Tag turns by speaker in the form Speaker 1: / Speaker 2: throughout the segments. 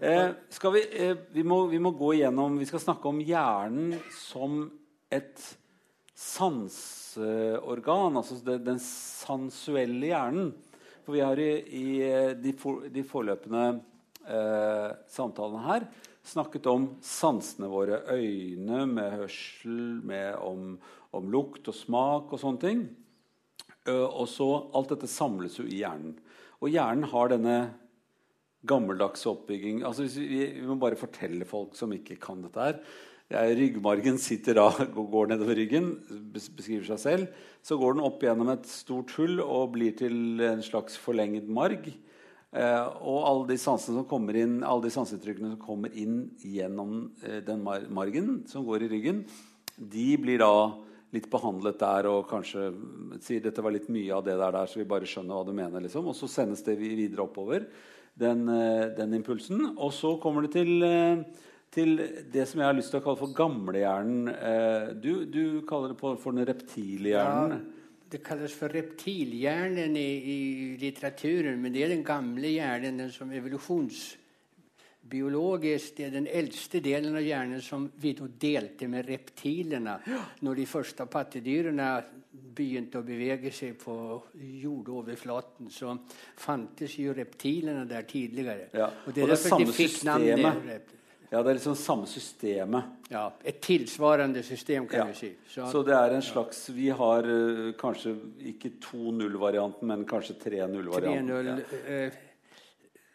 Speaker 1: Eh, vi, eh, vi, må, vi må gå igjennom Vi skal snakke om hjernen som et sanseorgan. Altså det, den sansuelle hjernen. For vi har i, i de, for, de forløpende eh, samtalene her snakket om sansene våre. Øyne med hørsel, med om, om lukt og smak og sånne ting. Uh, og så Alt dette samles jo i hjernen. Og hjernen har denne gammeldagse oppbygging altså vi, vi, må bare fortelle folk som ikke kan dette her. Jeg, ryggmargen sitter da, går nedover ryggen, beskriver seg selv. Så går den opp gjennom et stort hull og blir til en slags forlenget marg. Eh, og alle de sansene som kommer inn, alle de sanseinntrykkene som kommer inn gjennom eh, den mar margen som går i ryggen, de blir da litt behandlet der og kanskje sier dette var litt mye av det der, der så vi bare skjønner hva du mener. Liksom. Og så sendes det videre oppover, den, eh, den impulsen. Og så kommer det til, eh, til, det som jeg har lyst til å kalle for gamlehjernen. Eh, du, du kaller det for den reptilhjernen. Ja.
Speaker 2: Det kalles for reptilhjernen i, i, litteraturen, men det er den gamle hjernen, den som evolusjons biologisk det er den eldste delen av hjernen som vi delte med reptilene ja. når de første pattedyrene begynte å bevege seg på jordoverflaten. Så fantes jo reptilene der tidligere.
Speaker 1: Ja. Og det er derfor de fikk navnet ja, det er liksom samme systemet.
Speaker 2: Ja, Et tilsvarende system, kan ja. du si.
Speaker 1: Så, så, det er en slags Vi har uh, kanskje ikke 2-0-varianten, men kanskje 3-0-varianten. 3-0. Ja.
Speaker 2: Uh,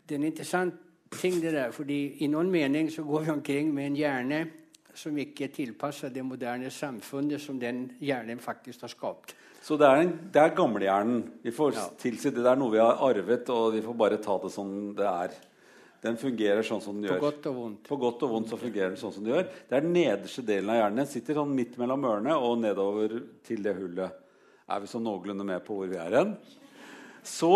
Speaker 2: det er en interessant ting det der, fordi I noen mening så går vi omkring med en hjerne som ikke er tilpassa det moderne samfunnet som den hjernen faktisk har skapt.
Speaker 1: Så det er, en, det er gamlehjernen. Vi får ja. tilsi det er noe vi har arvet, og vi får bare ta det som det er. Den fungerer sånn som den gjør.
Speaker 2: På godt og vondt.
Speaker 1: På godt og vondt så fungerer den sånn som den gjør. Det er den nederste delen av hjernen. Den sitter sånn midt mellom ørene og nedover til det hullet. Er vi sånn noenlunde med på hvor vi er hen? Så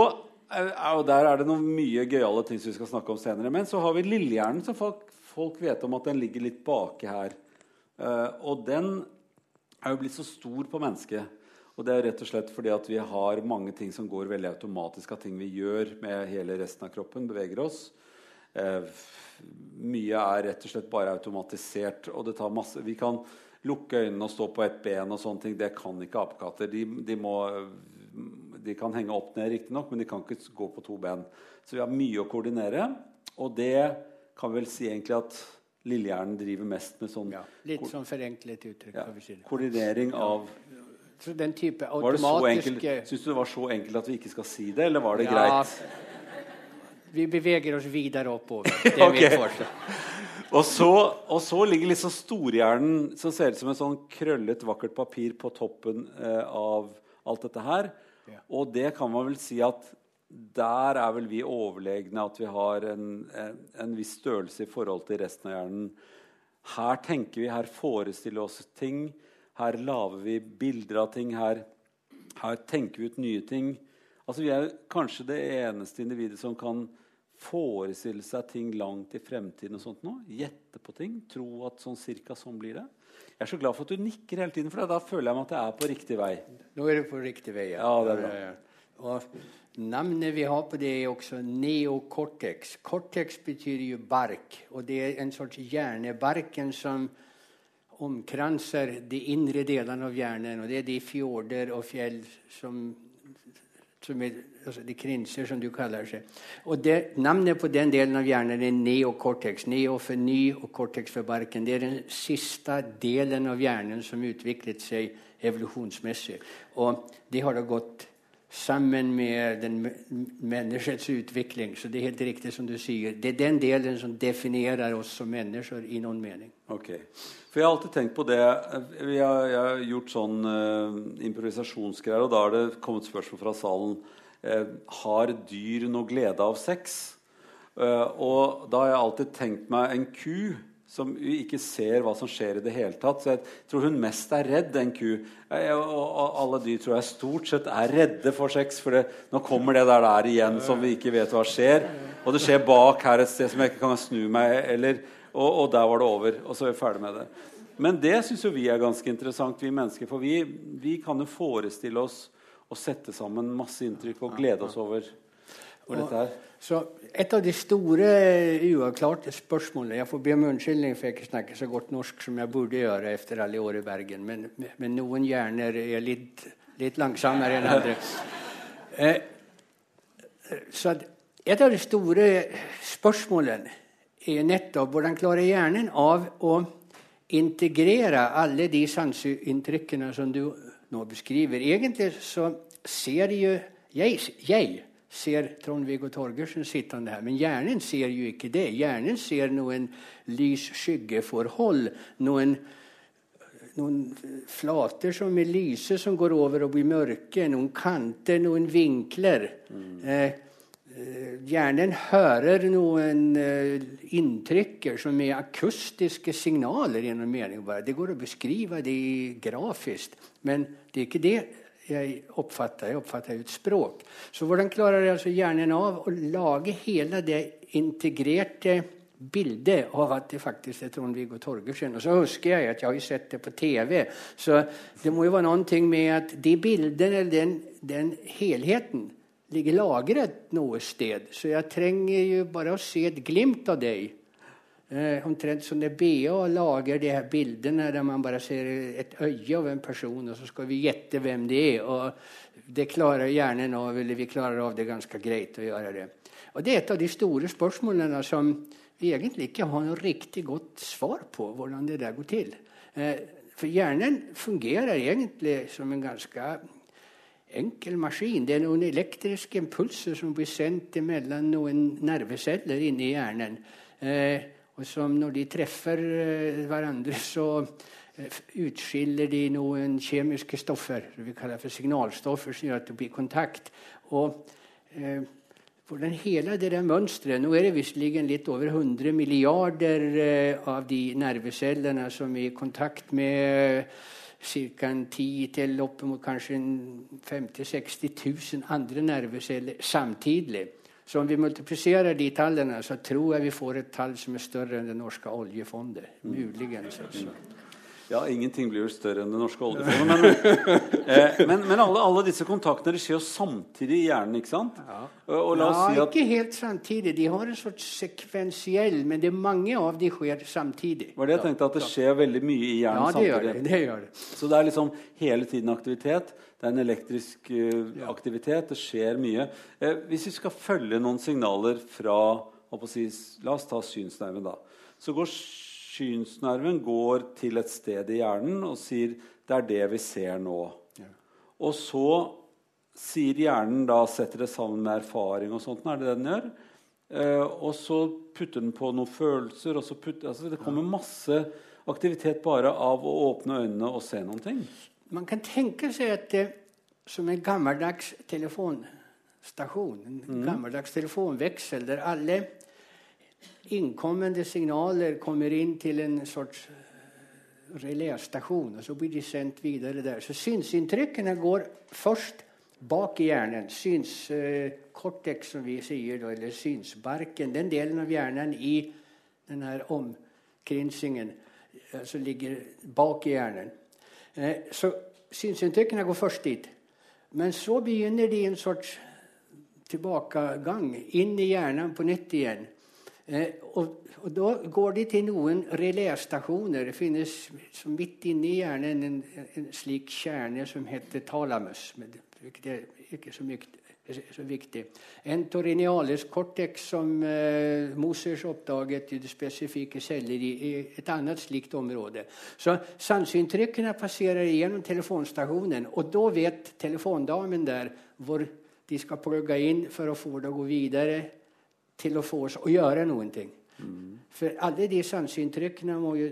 Speaker 1: og Der er det noen mye gøyale ting som vi skal snakke om senere. Men så har vi lillehjernen, som folk, folk, vet om at den ligger litt baki her. Uh, og den er jo blitt så stor på mennesket. Og det er rett og slett fordi at vi har mange ting som går veldig automatisk av ting vi gjør med hele resten av kroppen. beveger oss. Uh, mye er rett og slett bare automatisert. og det tar masse, Vi kan lukke øynene og stå på ett ben. og sånne ting, Det kan ikke apekatter. De, de må de kan henge opp ned, riktignok, men de kan ikke gå på to ben. Så vi har mye å koordinere. Og det kan vel si egentlig at Lillehjernen driver mest med sånn
Speaker 2: ja, Litt sånn forenklet uttrykk. Ja,
Speaker 1: koordinering av
Speaker 2: så den type automatiske
Speaker 1: Syns du det var så enkelt at vi ikke skal si det, eller var det ja, greit?
Speaker 2: Vi beveger oss videre oppover. Det er okay. mitt
Speaker 1: Og så, og så, ligger liksom storhjernen, som ser ut som en sånn krøllet, vakkert papir på toppen eh, av alt dette her. Og det kan man vel si at der er vel vi overlegne, at vi har en, en, en, viss størrelse i forhold til resten av hjernen. Her tenker vi, her forestiller oss ting. Her lager vi bilder av ting. Her, her tenker vi ut nye ting. Altså, vi er kanskje det eneste individet som kan forestille seg ting langt i fremtiden. og sånt nå. Gjette på ting. Tro at sånn cirka sånn blir det. Jeg er så glad for at du nikker hele tiden, for da føler jeg meg at jeg er på riktig vei.
Speaker 2: Nå er du på riktig vei,
Speaker 1: ja. ja det er bra.
Speaker 2: Og navnet vi har på det, er også neocortex. Cortex betyr jo bark, og det er en sorts hjernebarken som omkranser de indre delene av hjernen. Og det er de fjorder og fjell som som er altså de krinser, som du kaller seg. Og det, Navnet på den delen av hjernen er neocortex. Neo for ny og cortex for barken. Det er den siste delen av hjernen som utviklet seg evolusjonsmessig. Og det har da gått sammen med den menneskets utvikling. Så det er helt riktig som du sier. Det er den delen som definerer oss som mennesker i noen mening.
Speaker 1: Ok. For jeg har alltid tenkt på det Jeg jeg har gjort sånn uh, improvisasjonsgreier, og da har det kommet spørsmål fra salen. Uh, har dyr noe glede av sex? Uh, og da har jeg alltid tenkt meg en ku som ikke ser hva som skjer i det hele tatt. Så jeg tror hun mest er redd, den ku. Og alle dyr tror jeg stort sett er redde for sex. For det, nå kommer det der, der igjen som vi ikke vet hva skjer. Og det skjer bak her et sted som jeg ikke kan snu meg eller, og, og, der var det over. Og så er vi ferdig med det. Men det syns jo vi er ganske interessant, vi mennesker. For vi, vi kan jo forestille oss å sette sammen masse inntrykk og glede oss over her.
Speaker 2: Så et av de store uavklarte spørsmålene Jeg får be om unnskyldning for jeg ikke snakker så godt norsk som jeg burde gjøre etter alle år i Bergen, men, men noen hjerner er litt, litt langsommere enn andre. Eh, så et av de store spørsmålene er nettopp hvordan klarer hjernen av å integrere alle de sanseinntrykkene som du nå beskriver. Egentlig så ser jo jeg, jeg ser Trond-Viggo Torgersen sittende her, men hjernen ser jo ikke det. Hjernen ser noen lys-skyggeforhold, noen, noen flater som er lyse, som går over og blir mørke, noen kanter, noen vinkler. Mm. Eh, Hjernen hører noen uh, inntrykker som er akustiske signaler. gjennom meningen bare. Det går å beskrive det grafisk, men det er ikke det jeg oppfatter. Jeg oppfatter et språk. Så hvordan klarer altså hjernen av å lage hele det integrerte bildet av at det faktisk er Trond-Viggo Torgersen? Og så husker jeg at jeg har sett det på TV, så det må jo være noe med at de bildene, den, den helheten ligger lagret noe sted. Så jeg trenger jo bare å se et glimt av deg. Eh, omtrent som det BA lager de her bildene der man bare ser et øye av en person, og så skal vi gjette hvem det er. Og det klarer hjernen av, eller vi klarer av det ganske greit å gjøre det. Og det er et av de store spørsmålene som vi egentlig ikke har noe riktig godt svar på, hvordan det der går til. Eh, for hjernen fungerer egentlig som en ganske enkel maskin. Det er noen elektriske impulser som blir sendt mellom noen nerveceller inni hjernen. Eh, og som når de treffer eh, hverandre, så eh, utskiller de noen kjemiske stoffer vi kaller for signalstoffer, som gjør at det blir kontakt. Og eh, for den hele det der mønsteret Nå er det visstnok litt over 100 milliarder eh, av de nervecellene som er i kontakt med ca. 10 til oppimot kanskje 50 000-60 000 andre nerveceller samtidig. Så om vi multipliserer de tallene, så tror jeg vi får et tall som er større enn det norske oljefondet. Muligens. også.
Speaker 1: Ja, ingenting blir jo større enn det norske oljefondet. Men, eh, men, men alle, alle, disse kontaktene de skjer jo samtidig i hjernen, ikke sant?
Speaker 2: Ja, ja si at... ikke helt samtidig. De har en sorts sekvensiell, men det er mange av de skjer samtidig.
Speaker 1: Var det jeg tenkte, at det skjer veldig mye i hjernen
Speaker 2: ja,
Speaker 1: det
Speaker 2: samtidig? Gjør det, det gjør det.
Speaker 1: Så det er liksom hele tiden aktivitet. Det er en elektrisk uh, aktivitet. Det skjer mye. Eh, hvis vi skal følge noen signaler fra si, La oss ta synsnerven, da. Så går synsnerven går til et sted i hjernen og sier 'det er det vi ser nå'. Ja. Og så sier hjernen da, setter det sammen med erfaring og sånt. er det det den gjør? Eh, og så putter den på noen følelser. og så putter, altså Det kommer masse aktivitet bare av å åpne øynene og se noen ting.
Speaker 2: Man kan tenke seg at det som en gammeldags telefonstasjon, en mm. gammeldags telefonveksel, der alle innkommende signaler kommer inn til en sorts eh, reléstasjon, og så blir de sendt videre der. Så synsinntrykkene går først bak i hjernen. Synskortex, som vi sier, eller synsbarken. Den delen av hjernen i denne omkrinsingen som altså ligger bak i hjernen. Eh, så synsinntrykkene går først dit. Men så begynner de en sorts tilbakegang inn i hjernen på nytt igjen. Eh, og, og, Da går de til noen reléstasjoner. Det finnes midt inni hjernen en, en, slik kjerne som heter talamus. Men det er ikke så, mye, så viktig. Entorinialis cortex, som eh, Mosers oppdaget i det spesifikke celler i, i, et annet slikt område. Så sanseinntrykkene passerer gjennom telefonstasjonen, og da vet telefondamen der hvor de skal plugge inn for å få det å gå videre til å få oss å gjøre ting. Mm. For alle de sanseinntrykkene må jo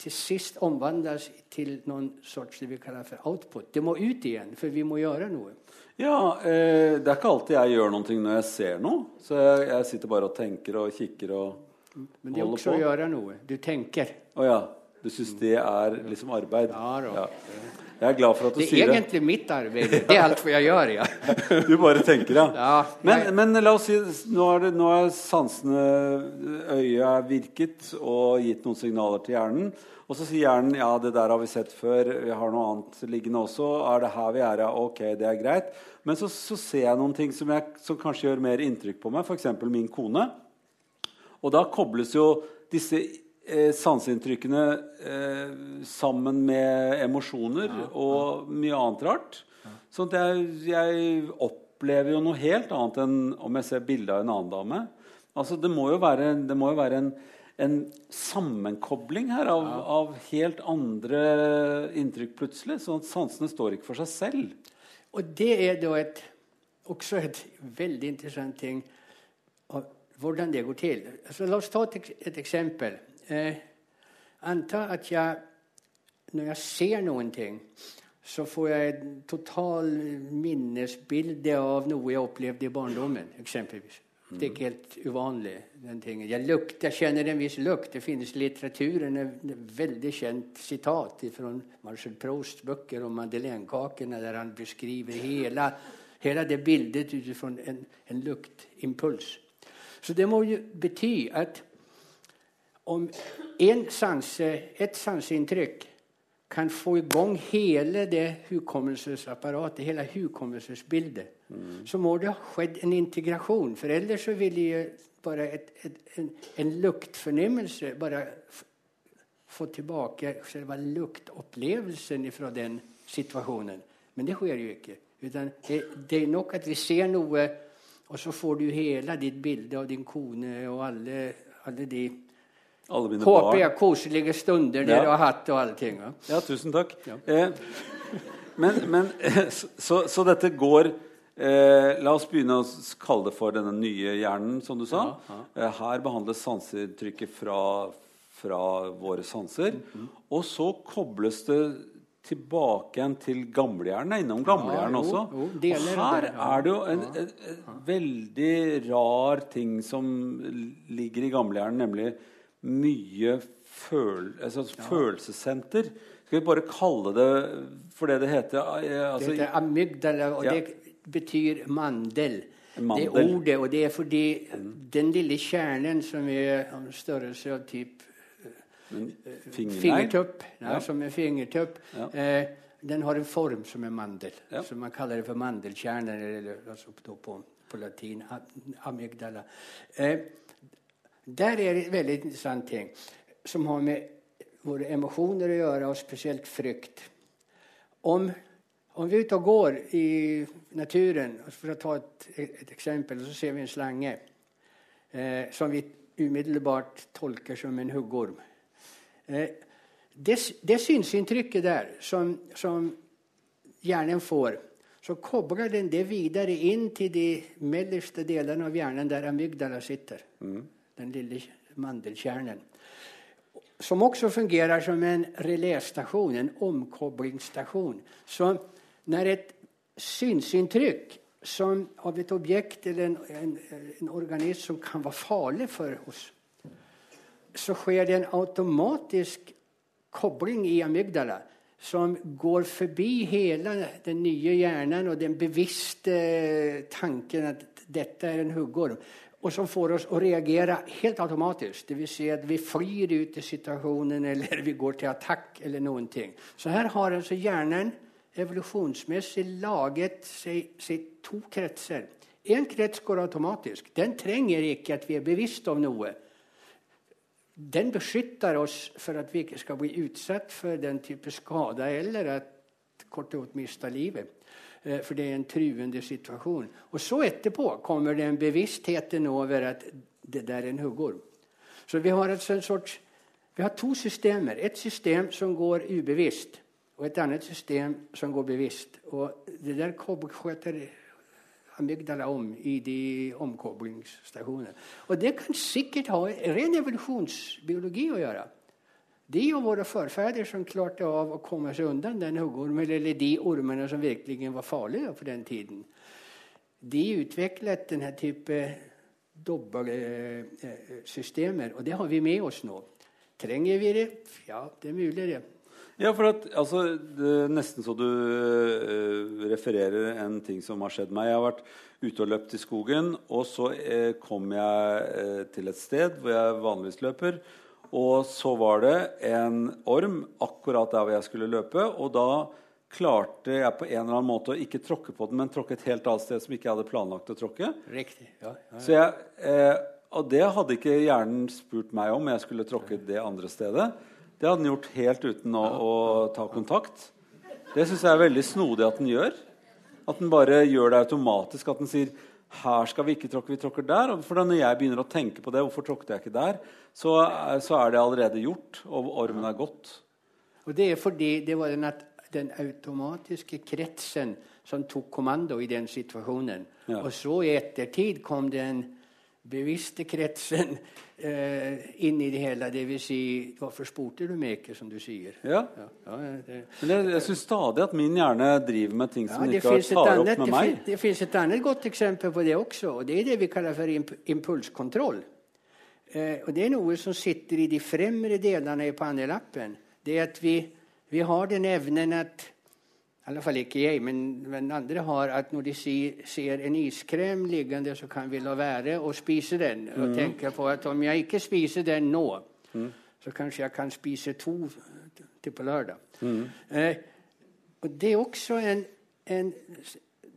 Speaker 2: til sist omvandles til noen sorts det vi kaller for output. Det må ut igjen, for vi må gjøre noe.
Speaker 1: Ja, eh, Det er ikke alltid jeg gjør noe når jeg ser noe. Så jeg, jeg sitter bare og tenker og kikker og
Speaker 2: Men det er også på. å gjøre noe. Du tenker.
Speaker 1: Oh, ja. Du syns det er liksom arbeid?
Speaker 2: Ja, da.
Speaker 1: Ja. Jeg er glad for at du
Speaker 2: Det er
Speaker 1: sier det.
Speaker 2: egentlig mitt arbeid. Det er alt jeg gjør, ja.
Speaker 1: Du bare tenker, ja.
Speaker 2: Ja,
Speaker 1: Men, men la oss si nå er, det, nå er sansene Øyet er virket og gitt noen signaler til hjernen. Og så sier hjernen ja, det der har vi sett før. Vi har noe annet liggende også. Er det her vi er? Ja, ok, det er greit. Men så, så ser jeg noen ting som, jeg, som kanskje gjør mer inntrykk på meg. F.eks. min kone. Og da kobles jo disse eh, sanseinntrykkene eh, sammen med emosjoner og mye annet rart. Sånn at jeg, jeg opplever jo noe helt annet enn om jeg ser bilde av en annen dame. Altså, det må jo være, det må jo være en, en sammenkobling her av, av helt andre inntrykk plutselig. Sånn at sansene står ikke for seg selv.
Speaker 2: Og det er da et, også et veldig interessant ting hvordan det går til. Altså, la oss ta et, et eksempel. Eh, anta at jeg, når jeg ser noen ting, så får jeg et total minnesbilde av noe jeg opplevde i barndommen, eksempelvis. Det er ikke helt uvanlig. den tingen. Jeg, lukter, jeg kjenner en viss lukt. Det finnes i litteraturen et veldig kjent sitat fra Marcel Prousts bøker om madeleinekakene, der han beskriver hele, hele det bildet ut fra en, en luktimpuls. Så det må jo bety at om en sanse, et sanseinntrykk kan få i gang hele det hukommelsesapparatet, hele hukommelsesbildet, så må det ha skjedd en integrasjon. For ellers så ville jo bare et, et, en, en luktfornemmelse bare få tilbake selve luktopplevelsen fra den situasjonen. Men det skjer jo ikke. Utan det, det er nok at vi ser noe, og så får du hele ditt bilde av din kone og alle, alle de håper
Speaker 1: barn.
Speaker 2: jeg koselige stunder dere
Speaker 1: Ja.
Speaker 2: har hatt og alle ting.
Speaker 1: Ja, tusen takk.
Speaker 2: Ja.
Speaker 1: Eh, men, men så, så, så dette går eh, La oss begynne å kalle det for denne nye hjernen, som du sa. Eh, her behandles sanseinntrykket fra, fra våre sanser.
Speaker 2: Mhm.
Speaker 1: Og så kobles det tilbake igjen til gamlehjernen. Er innom gamlehjernen
Speaker 2: Ja,
Speaker 1: også.
Speaker 2: jo,
Speaker 1: og her
Speaker 2: det, ja.
Speaker 1: er det jo en, en, en veldig rar ting som ligger i gamlehjernen, nemlig mye føl, altså følelsessenter. Skal vi bare kalle det for det det heter? Altså,
Speaker 2: Det heter amygdala, og
Speaker 1: Ja.
Speaker 2: det betyr mandel.
Speaker 1: Mandel.
Speaker 2: Det ordet, og det er fordi den lille kjernen som er av størrelse av typ fingertupp, ja,
Speaker 1: Ja.
Speaker 2: som en fingertupp,
Speaker 1: Ja.
Speaker 2: eh, den har en form som en mandel.
Speaker 1: Ja.
Speaker 2: Så man kaller det for mandelkjerner, eller altså på, på latin amygdala. Eh, der er det en veldig interessant ting som har med våre emosjoner å gjøre, og spesielt frykt. Om, om vi er ute og går i naturen, for å ta et, et eksempel, så ser vi en slange eh, som vi umiddelbart tolker som en huggorm. Eh, det, det synsinntrykket der som, som hjernen får, så kobler den det videre inn til de melleste delene av hjernen der amygdala sitter. Den lille mandelkjernen. Som også fungerer som en reléstasjon, en omkoblingsstation. Så når et synsinntrykk av et objekt eller en, en, en organism som kan være farlig for oss, så sker det en automatisk kobling i amygdala som går forbi hele den nye hjernen og den bevisste tanken at dette er en huggorm, og som får oss å reagere helt automatisk. Vil si at vi flyr ut i situasjonen, eller vi går til attakk eller noen ting. Så her har altså hjernen evolusjonsmessig laget seg, seg to kretser. En krets går automatisk. Den trenger ikke at vi er bevisst om noe den beskytter oss for at vi ikke skal bli utsatt for den type skade eller at kort og godt miste livet. Eh, For det er en truende situasjon. Og så etterpå kommer den bevisstheten over at det der er en huggorm. Så vi har altså en sorts vi har to systemer. Et system som går ubevisst, og et annet system som går bevisst. Og det der sköter amygdala om i de omkoblingsstasjonene. Og det kan sikkert ha ren evolusjonsbiologi å gjøre. De og våre forfedre som klarte av å komme seg unna den huggormen, eller de ormene som virkelig var farlige på den tiden, de utviklet denne type dobbeltsystemer, og det har vi med oss nå. Trenger vi det? Ja, det er mulig, det.
Speaker 1: Ja, for at, altså, det Nesten så du uh, refererer en ting som har skjedd meg. Jeg har vært ute og løpt i skogen, og så uh, kom jeg uh, til et sted hvor jeg vanligvis løper. Og så var det en orm akkurat der hvor jeg skulle løpe. Og da klarte jeg på en eller annen måte å ikke tråkke på den, men tråkke et helt annet sted som ikke jeg hadde planlagt å tråkke.
Speaker 2: Riktig. Ja, ja, ja.
Speaker 1: Så jeg, eh, og det hadde ikke hjernen spurt meg om jeg skulle tråkke det andre stedet. Det hadde den gjort helt uten å, å ta kontakt. Det syns jeg er veldig snodig at den gjør. At den bare gjør det automatisk. At den sier her skal vi ikke tråkke, vi tråkker der. Og for når jeg begynner å tenke på det, hvorfor tråkket jeg ikke der, så, så er det allerede gjort, og ormen er gått.
Speaker 2: Og det er fordi det var den, den automatiske kretsen som tok kommando i den situasjonen.
Speaker 1: Ja.
Speaker 2: Og så i ettertid kom den bevisste kretsen eh, inn i det hele. Det vil si, hvorfor spurte du meg ikke, som du sier.
Speaker 1: Ja.
Speaker 2: Ja, ja, det,
Speaker 1: Men jeg, jeg syns stadig at min hjerne driver med ting som
Speaker 2: Ja,
Speaker 1: ikke tar opp
Speaker 2: annat,
Speaker 1: med
Speaker 2: det,
Speaker 1: meg.
Speaker 2: det fins et annet godt eksempel på det også, og det er det vi kaller for imp impulskontroll. Eh, og det er noe som sitter i de fremre delene i pannelappen. Det er at vi, vi har den evnen att, i alla fall ikke jeg, men, men andre har, at når de se, ser en iskrem liggende, så kan vi la være å spise den. Og mm. tenke på at om jeg ikke spiser den nå, så kanskje jeg kan spise to til på lördag. Eh, og det er også en, en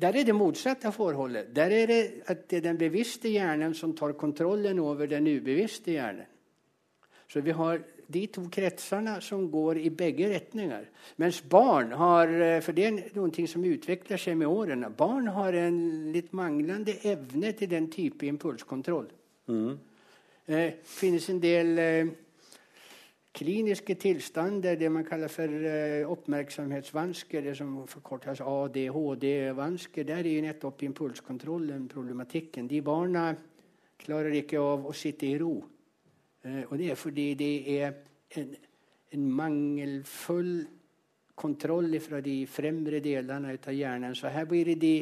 Speaker 2: der er det motsatte forholdet. Der er det at det er den bevisste hjernen som tar kontrollen over den ubevisste hjernen. Så vi har de to kretsene som går i begge retninger. Mens barn har eh, For det er noe som utvikler seg med årene. Barn har en litt manglende evne til den type impulskontroll. Det finnes en del eh, kliniske tilstander, det man kaller for eh, oppmerksomhetsvansker, det som forkortes ADHD-vansker. Der er jo nettopp impulskontrollen problematikken. De barna klarer ikke av å sitte i ro. Eh, og det er fordi det er en, en mangelfull kontroll fra de fremre delene av hjernen. Så her blir det de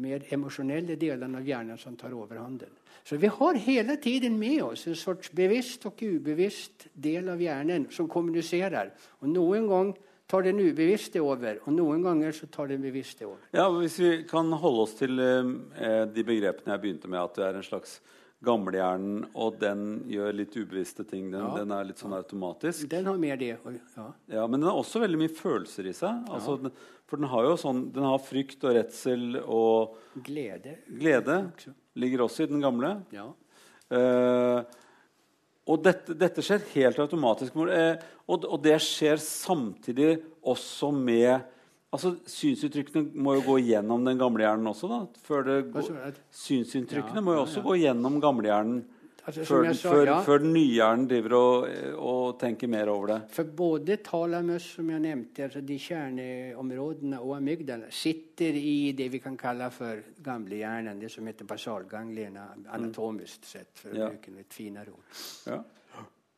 Speaker 2: mer emosjonelle delene av hjernen som tar overhånden. Så vi har hele tiden med oss en sorts bevisst og ubevisst del av hjernen som kommuniserer. Og noen ganger tar den ubevisste over, og noen ganger så tar den bevisste over.
Speaker 1: Ja, Hvis vi kan holde oss til eh, de begrepene jeg begynte med, at det er en slags gamlehjernen, og den gjør litt ubevisste ting. Den,
Speaker 2: Ja.
Speaker 1: den er litt sånn automatisk.
Speaker 2: Den har mer det. Ja.
Speaker 1: Ja, Men den har også veldig mye følelser i seg. Altså, den, for den har jo sånn, den har frykt og redsel og
Speaker 2: Glede.
Speaker 1: glede. Ligger også i den gamle.
Speaker 2: Ja.
Speaker 1: Uh, og dette, dette skjer helt automatisk. Eh, og, og det skjer samtidig også med altså Synsuttrykkene må jo gå gjennom den gamle hjernen også. da, før det går, synsuttrykkene
Speaker 2: Ja,
Speaker 1: må jo også
Speaker 2: ja.
Speaker 1: gå gjennom gamlehjernen
Speaker 2: Altså,
Speaker 1: før, den-
Speaker 2: sa,
Speaker 1: før,
Speaker 2: ja.
Speaker 1: før den nye hjernen driver og, og tenker mer over det.
Speaker 2: For både talamus, som jeg nevnte, altså de kjerneområdene, og amygdala sitter i det vi kan kalle for gamlehjernen, det som heter basalganglierna anatomisk sett, for å
Speaker 1: Ja.
Speaker 2: bruke et finere ord.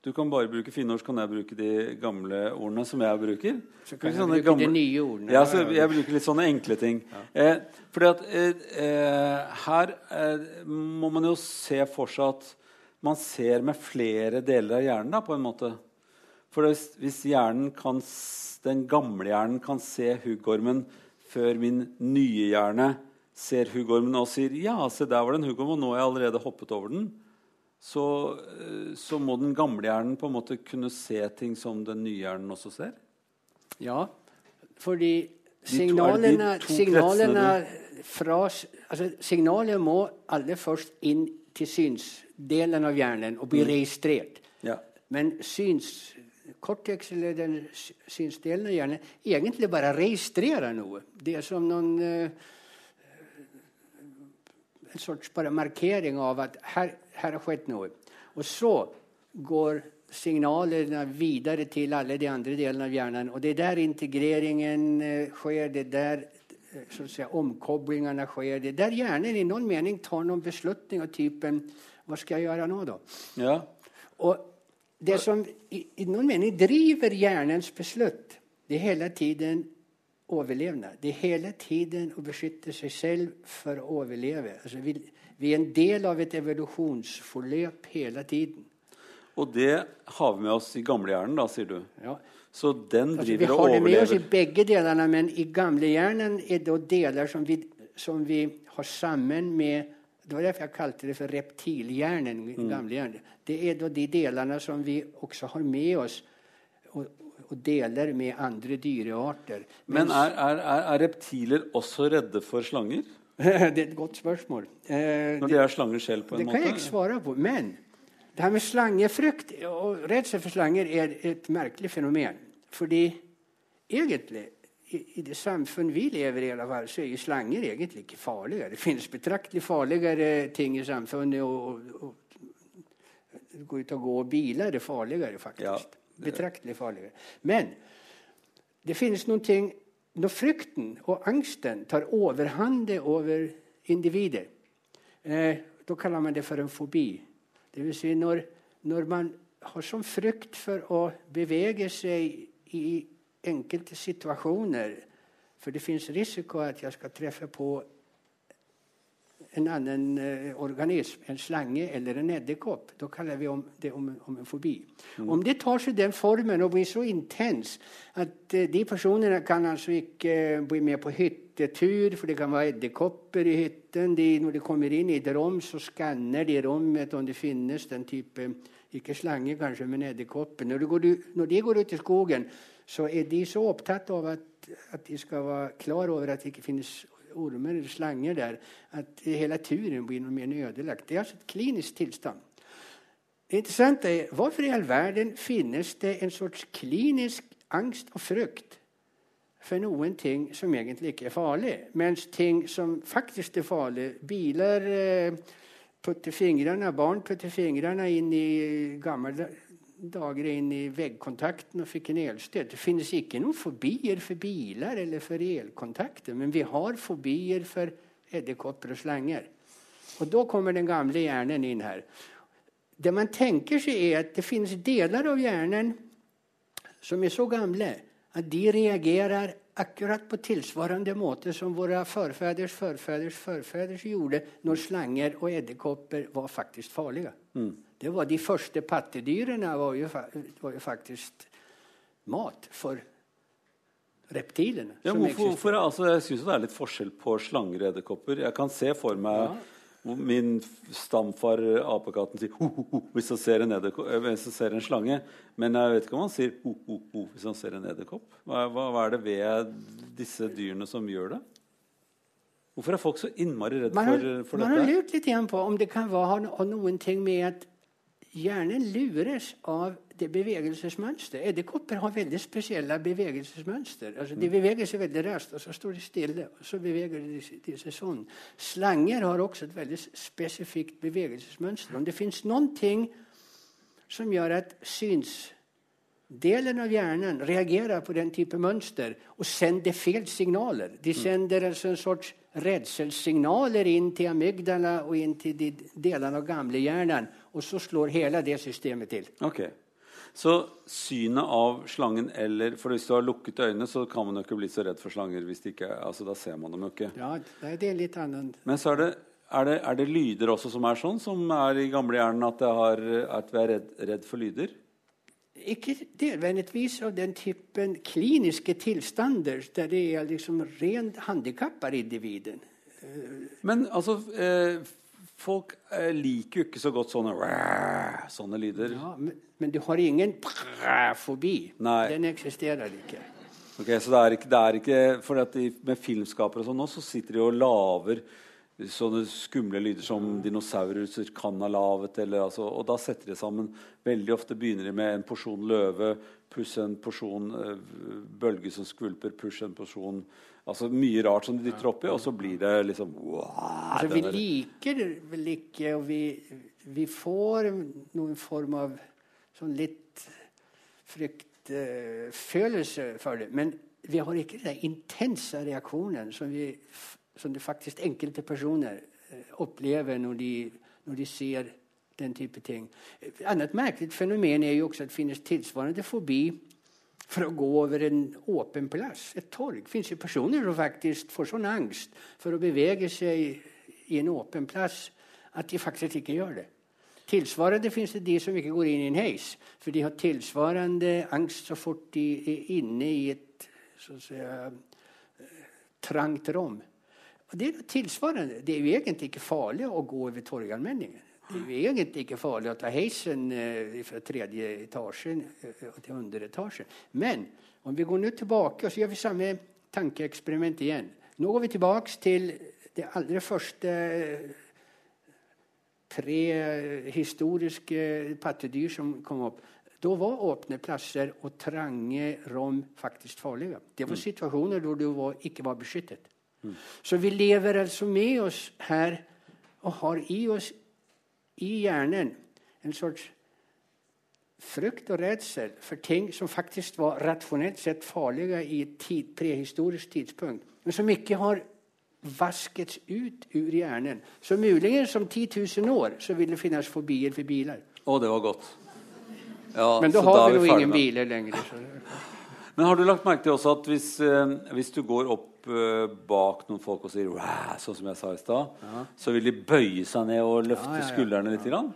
Speaker 1: Ja. Du kan bare bruke finne ord, så kan jeg bruke de gamle ordene som jeg bruker.
Speaker 2: Så kan jeg bruke de nye ordene.
Speaker 1: Ja, så jeg bruker litt sånne enkle ting. Eh, fordi at eh, eh, her eh, må man jo se for seg at man ser med flere deler av hjernen, da, på en måte. For hvis, hvis kan, den gamle hjernen kan se huggormen før min nye hjerne ser huggormen og sier 'ja, se der var det en huggorm, og nå har jeg allerede hoppet over den', så, eh, så må den gamle hjernen på en måte kunne se ting som den nye hjernen også ser.
Speaker 2: Ja, fordi signalene, signalene fra altså, Signalet må aller først inn til synsdelen av hjernen og
Speaker 1: Mm.
Speaker 2: bli registrert.
Speaker 1: Ja.
Speaker 2: Men syns, cortex, eller den synsdelen av hjernen, egentlig bare registrerer noe. Det er som noen eh, En sorts bare markering av at her, her har skjedd noe. Og så går signalene videre til alle de andre delene av hjernen. Og det er der integreringen eh, skjer. Det er der eh, så si, omkoblingene skjer. Det er der hjernen i noen mening tar noen beslutning av typen Hva skal jeg gjøre nå, da?
Speaker 1: ja.
Speaker 2: Og det som i, i noen mening driver hjernens beslutt, det er hele tiden overlevnad. Det er hele tiden å beskytte seg selv for å overleve. Altså, vi, vi er en del av et evolusjonsforløp hele tiden.
Speaker 1: Og det har vi med oss i gamlehjernen, da, sier du.
Speaker 2: Ja.
Speaker 1: Så den
Speaker 2: Altså, og
Speaker 1: overlever? Vi
Speaker 2: har det med oss i begge delene, men i gamlehjernen er det deler som vi, som vi har sammen med Det var derfor jeg kalte det for reptilhjernen.
Speaker 1: Mm.
Speaker 2: Det er de delene som vi også har med oss og, og deler med andre dyrearter.
Speaker 1: Men
Speaker 2: Mens-
Speaker 1: er, er, er, er reptiler også redde for slanger?
Speaker 2: det er et godt spørsmål. Eh,
Speaker 1: Når de er slanger selv, på en
Speaker 2: Det kan jeg ikke svare på. Men det her med slangefrykt og redsel for slanger er et merkelig fenomen. Fordi egentlig, i, i det samfunn vi lever i, i fall, så er jo slanger egentlig ikke farlige. Det finnes betraktelig farligere ting i samfunnet. Og, og, og gå ut og gå biler er farligere, faktisk.
Speaker 1: Ja,
Speaker 2: Betraktelig farligere. Men det finnes noen ting Når frykten og angsten tar overhånd over individet, eh, da kaller man det for en fobi. Det vil si når, når man har sånn frykt for å bevege seg i enkelte situasjoner For det fins risiko at jeg skal treffe på en annen eh, organism, en slange eller en edderkopp. Da kaller vi om det om, om en fobi. Om det tar seg den formen og blir så intens at eh, de personene kan ikke eh, bli med på hyttetur, for det kan være edderkopper i hytten. De, når de kommer inn i et rom, så skanner de rommet om det finnes den type ikke slange, kanskje, men edderkopper. Når, når de går ut i skogen, så er de så opptatt av at, at de skal være klar over at det ikke finnes ormer eller slanger der, at hele turen blir noe mer ødelagt. Det er altså et klinisk tilstand. Det interessante er hvorfor i all verden finnes det en sorts klinisk angst og frykt for noen ting som egentlig ikke er farlig, mens ting som faktisk er farlig Biler eh, putter fingrene, barn putter fingrene inn i gamle dager inn i veggkontakten og fikk en elstøt. Det finnes ikke noen fobier for biler eller for elkontakter, men vi har fobier for edderkopper og slanger. Og da kommer den gamle hjernen inn her. Det man tenker seg, er at det finnes deler av hjernen som er så gamle at de reagerer akkurat på tilsvarende måte som våre forfeders forfeders forfeders gjorde når slanger og edderkopper var faktisk farlige. Det var De første pattedyrene var jo, var jo faktisk mat for reptilene.
Speaker 1: Ja, hvorfor, hvorfor, altså, jeg syns det er litt forskjell på slanger og edderkopper. Jeg kan se for meg
Speaker 2: Ja.
Speaker 1: min stamfar apekatten sier ho, ho, ho, hvis han ser en, eh, hvis han ser en slange. Men jeg vet ikke om han sier ho, ho, ho, hvis han ser en edderkopp. Hva, hva, hva er det ved disse dyrene som gjør det? Hvorfor er folk så innmari redd for, for, dette?
Speaker 2: man har lurt litt på om det kan være, ha noen ting med at hjernen lures av det bevegelsesmønster. Edderkopper har veldig spesielle bevegelsesmønster. Altså, de beveger seg veldig raskt, og så står de stille. og så beveger de, seg- de seg sånn. Slanger har også et veldig spesifikt bevegelsesmønster. Om det fins noen ting som gjør at synsdelen av hjernen reagerer på den type mønster og sender feil signaler. De sender altså en sorts redselssignaler inn til amygdala og inn til de delene av gamlehjernen, og så slår hele det systemet til.
Speaker 1: Ok. Så synet av slangen eller For hvis du har lukket øynene, så kan man jo ikke bli så redd for slanger. hvis det ikke, altså Da ser man dem jo ikke.
Speaker 2: Ja, det er litt annet.
Speaker 1: Men så er det, er det, er det lyder også som er sånn, som er i gamlehjernen, at, har- at vi er redd, redd for lyder?
Speaker 2: Ikke nødvendigvis av den typen kliniske tilstander der det er liksom rent handikappa individen.
Speaker 1: Men altså eh, Folk eh, liker jo ikke så godt sånne sånne lyder.
Speaker 2: Ja, men, men du har ingen fobi.
Speaker 1: Nei.
Speaker 2: Den eksisterer ikke.
Speaker 1: Ok, så det er ikke, det er ikke For de, med filmskapere og sånn nå, så sitter de og lager sånne skumle lyder som dinosaurer kan ha laget. Eller, altså, og da setter de sammen Veldig ofte begynner de med en porsjon løve pluss en porsjon eh, bølge som skvulper, pluss en porsjon Altså mye rart som de dytter oppi, og så blir det liksom wow,
Speaker 2: Altså, vi
Speaker 1: er-
Speaker 2: liker vel ikke, og vi, vi får noen form av sånn litt fryktfølelse for det. Men vi har ikke den intense reaksjonen som, vi, som det faktisk enkelte personer uh, opplever når de, når de ser den type ting. Et annet merkelig fenomen er jo også at det finnes tilsvarende fobi for å gå over en åpen plass, et torg. Det finnes jo personer som faktisk får sånn angst for å bevege seg i en åpen plass at de faktisk ikke gjør det. Tilsvarende finns det de som ikke går inn i en heis, for de har tilsvarende angst så fort de er inne i et så att säga, trangt rom. Og det er tilsvarende. Det er jo egentlig ikke farlig å gå over Torgallmenningen. Det er egentlig ikke farlig å ta heisen eh, tredje etagen eh, til underetagen. Men om vi går nå tilbake, så gjør vi samme tankeeksperiment igjen. Nå går vi tilbake til det aller første tre historiske pattedyr som kom opp. Da var åpne plasser og trange rom faktisk farlige. Det var situasjoner hvor du var, ikke var beskyttet. Mm. Så vi lever altså med oss her og har i oss i hjernen en sorts frykt og redsel for ting som faktisk var rasjonelt sett farlige i et tid, prehistorisk tidspunkt, men som ikke har vaskets ut ur hjernen. Så muligens om 10 000 år så vil det finnes fobier for biler.
Speaker 1: Å, det var godt.
Speaker 2: Ja, Men da har vi jo ingen biler lenger.
Speaker 1: Men har du lagt merke til også at hvis, eh, hvis du går opp eh, bak noen folk og sier sånn som jeg sa i stad, ja. så vil de bøye seg ned og løfte ja, ja, skuldrene litt? Grann.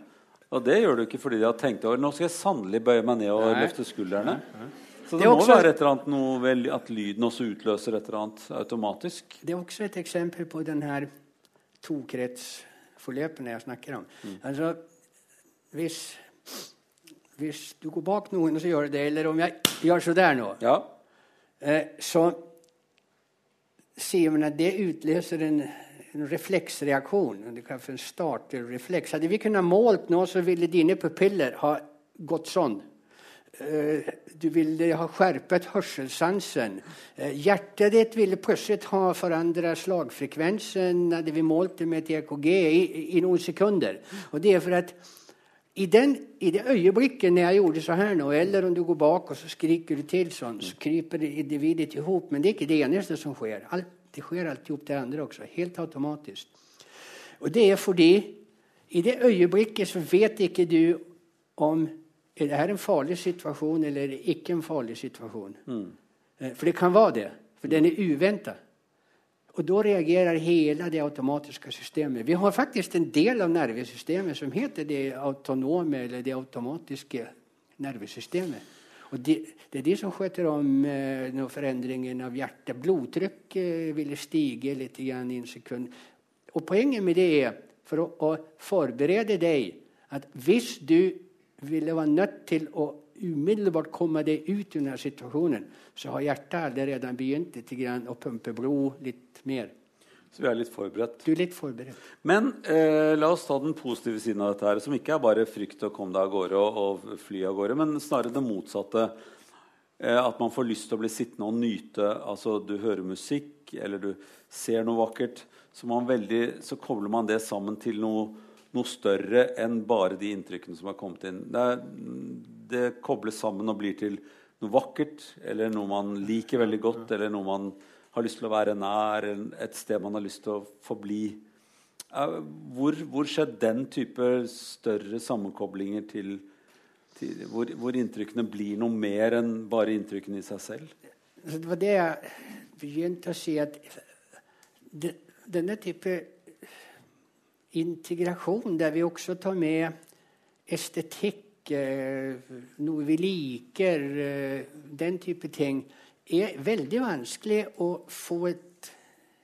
Speaker 1: Og det gjør du ikke fordi de har tenkt over nå skal jeg sannelig bøye meg ned og Nei. løfte skuldrene. Så det, det må også, være et eller annet noe vel, at lyden også utløser et eller annet automatisk.
Speaker 2: Det er også et eksempel på den her tokretsforløpene jeg snakker om. Mm. Altså, hvis hvis du går bak noen, og så gjør du det, eller om jeg gjør så der nå,
Speaker 1: ja.
Speaker 2: eh, så sier man at det utløser en, en reflexreaktion. Det kalles en starterreflex. Hadde vi kunnet målt nå, så ville dine pupiller ha gått sånn. Eh, du ville ha skjerpet hörselsansen. Eh, hjertet ville plötsligt ha förändrat slagfrekvensen. Hadde vi målt det med et EKG i, i noen sekunder. Och det er for at i, den, I det øyeblikket når jeg gjorde så her nå, eller om du går bak og så skriker du til sånn, så kryper individet i hop. Men det er ikke det eneste som skjer. Alt, det skjer opp det andre også. Helt automatisk. Og det er fordi i det øyeblikket så vet ikke du om er det her en farlig situasjon eller er det ikke en farlig situasjon. Mm. Eh, for det kan være det. For den er uventa. Og da reagerer hele det automatiske systemet. Vi har faktisk en del av nervesystemet som heter det autonome eller det automatiske nervesystemet. Og det, det er de som sköter om eh, forandringen av hjertet. Blodtrykket eh, ville stige litt i en sekund. Og Poenget med det er for å, å forberede deg at hvis du ville være nødt til å umiddelbart komme deg ut i denne situasjonen, så har hjertet allerede begynt litt å pumpe blod litt mer.
Speaker 1: Så vi er litt forberedt.
Speaker 2: Du er litt forberedt.
Speaker 1: Men eh, la oss ta den positive siden av dette, her, som ikke er bare frykt å komme deg av gårde og, og fly av gårde, men snarere det motsatte. Eh, at man får lyst til å bli sittende og nyte. Altså du hører musikk, eller du ser noe vakkert. Så, veldig, så kobler man det sammen til noe, noe større enn bare de inntrykkene som har kommet inn. Det er det kobles sammen og blir til noe vakkert, eller noe man liker veldig godt, eller noe man har lyst til å være nær, et sted man har lyst til å forbli. Hvor, hvor skjedde den type større sammenkoblinger til, til hvor, hvor, inntrykkene blir noe mer enn bare inntrykkene i seg selv?
Speaker 2: Det var det jeg begynte å si, at denne type integrasjon, der vi også tar med estetikk noe vi liker, eh, den type ting, er veldig vanskelig å få et,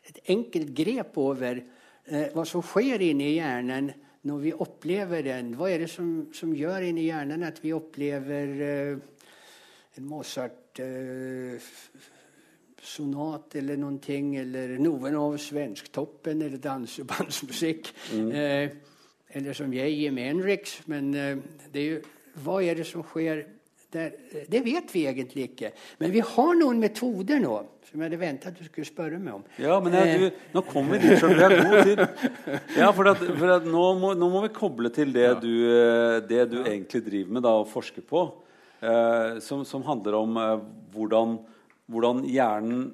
Speaker 2: et enkelt grep over eh, hva som skjer inni hjernen når vi opplever den. Hva er det som, som gjør inni hjernen at vi opplever eh, en Mozart eh, sonat eller noen ting, eller noen av Svensktoppen eller dansebandsmusikk. Mm. Eh, eller som jeg i Menrix. Men eh, det er jo, hva er det som skjer der? Det vet vi egentlig ikke. Men vi har noen metoder nå som jeg hadde ventet at du skulle spørre meg om.
Speaker 1: Ja, men jeg, du, Nå kommer vi dit, så vi har god tid. Ja, for, at, for at nå, må, nå, må, vi koble til det ja. du, eh, det du ja. egentlig driver med da, og forsker på. Eh, som, som, handler om eh, hvordan, hvordan, hjernen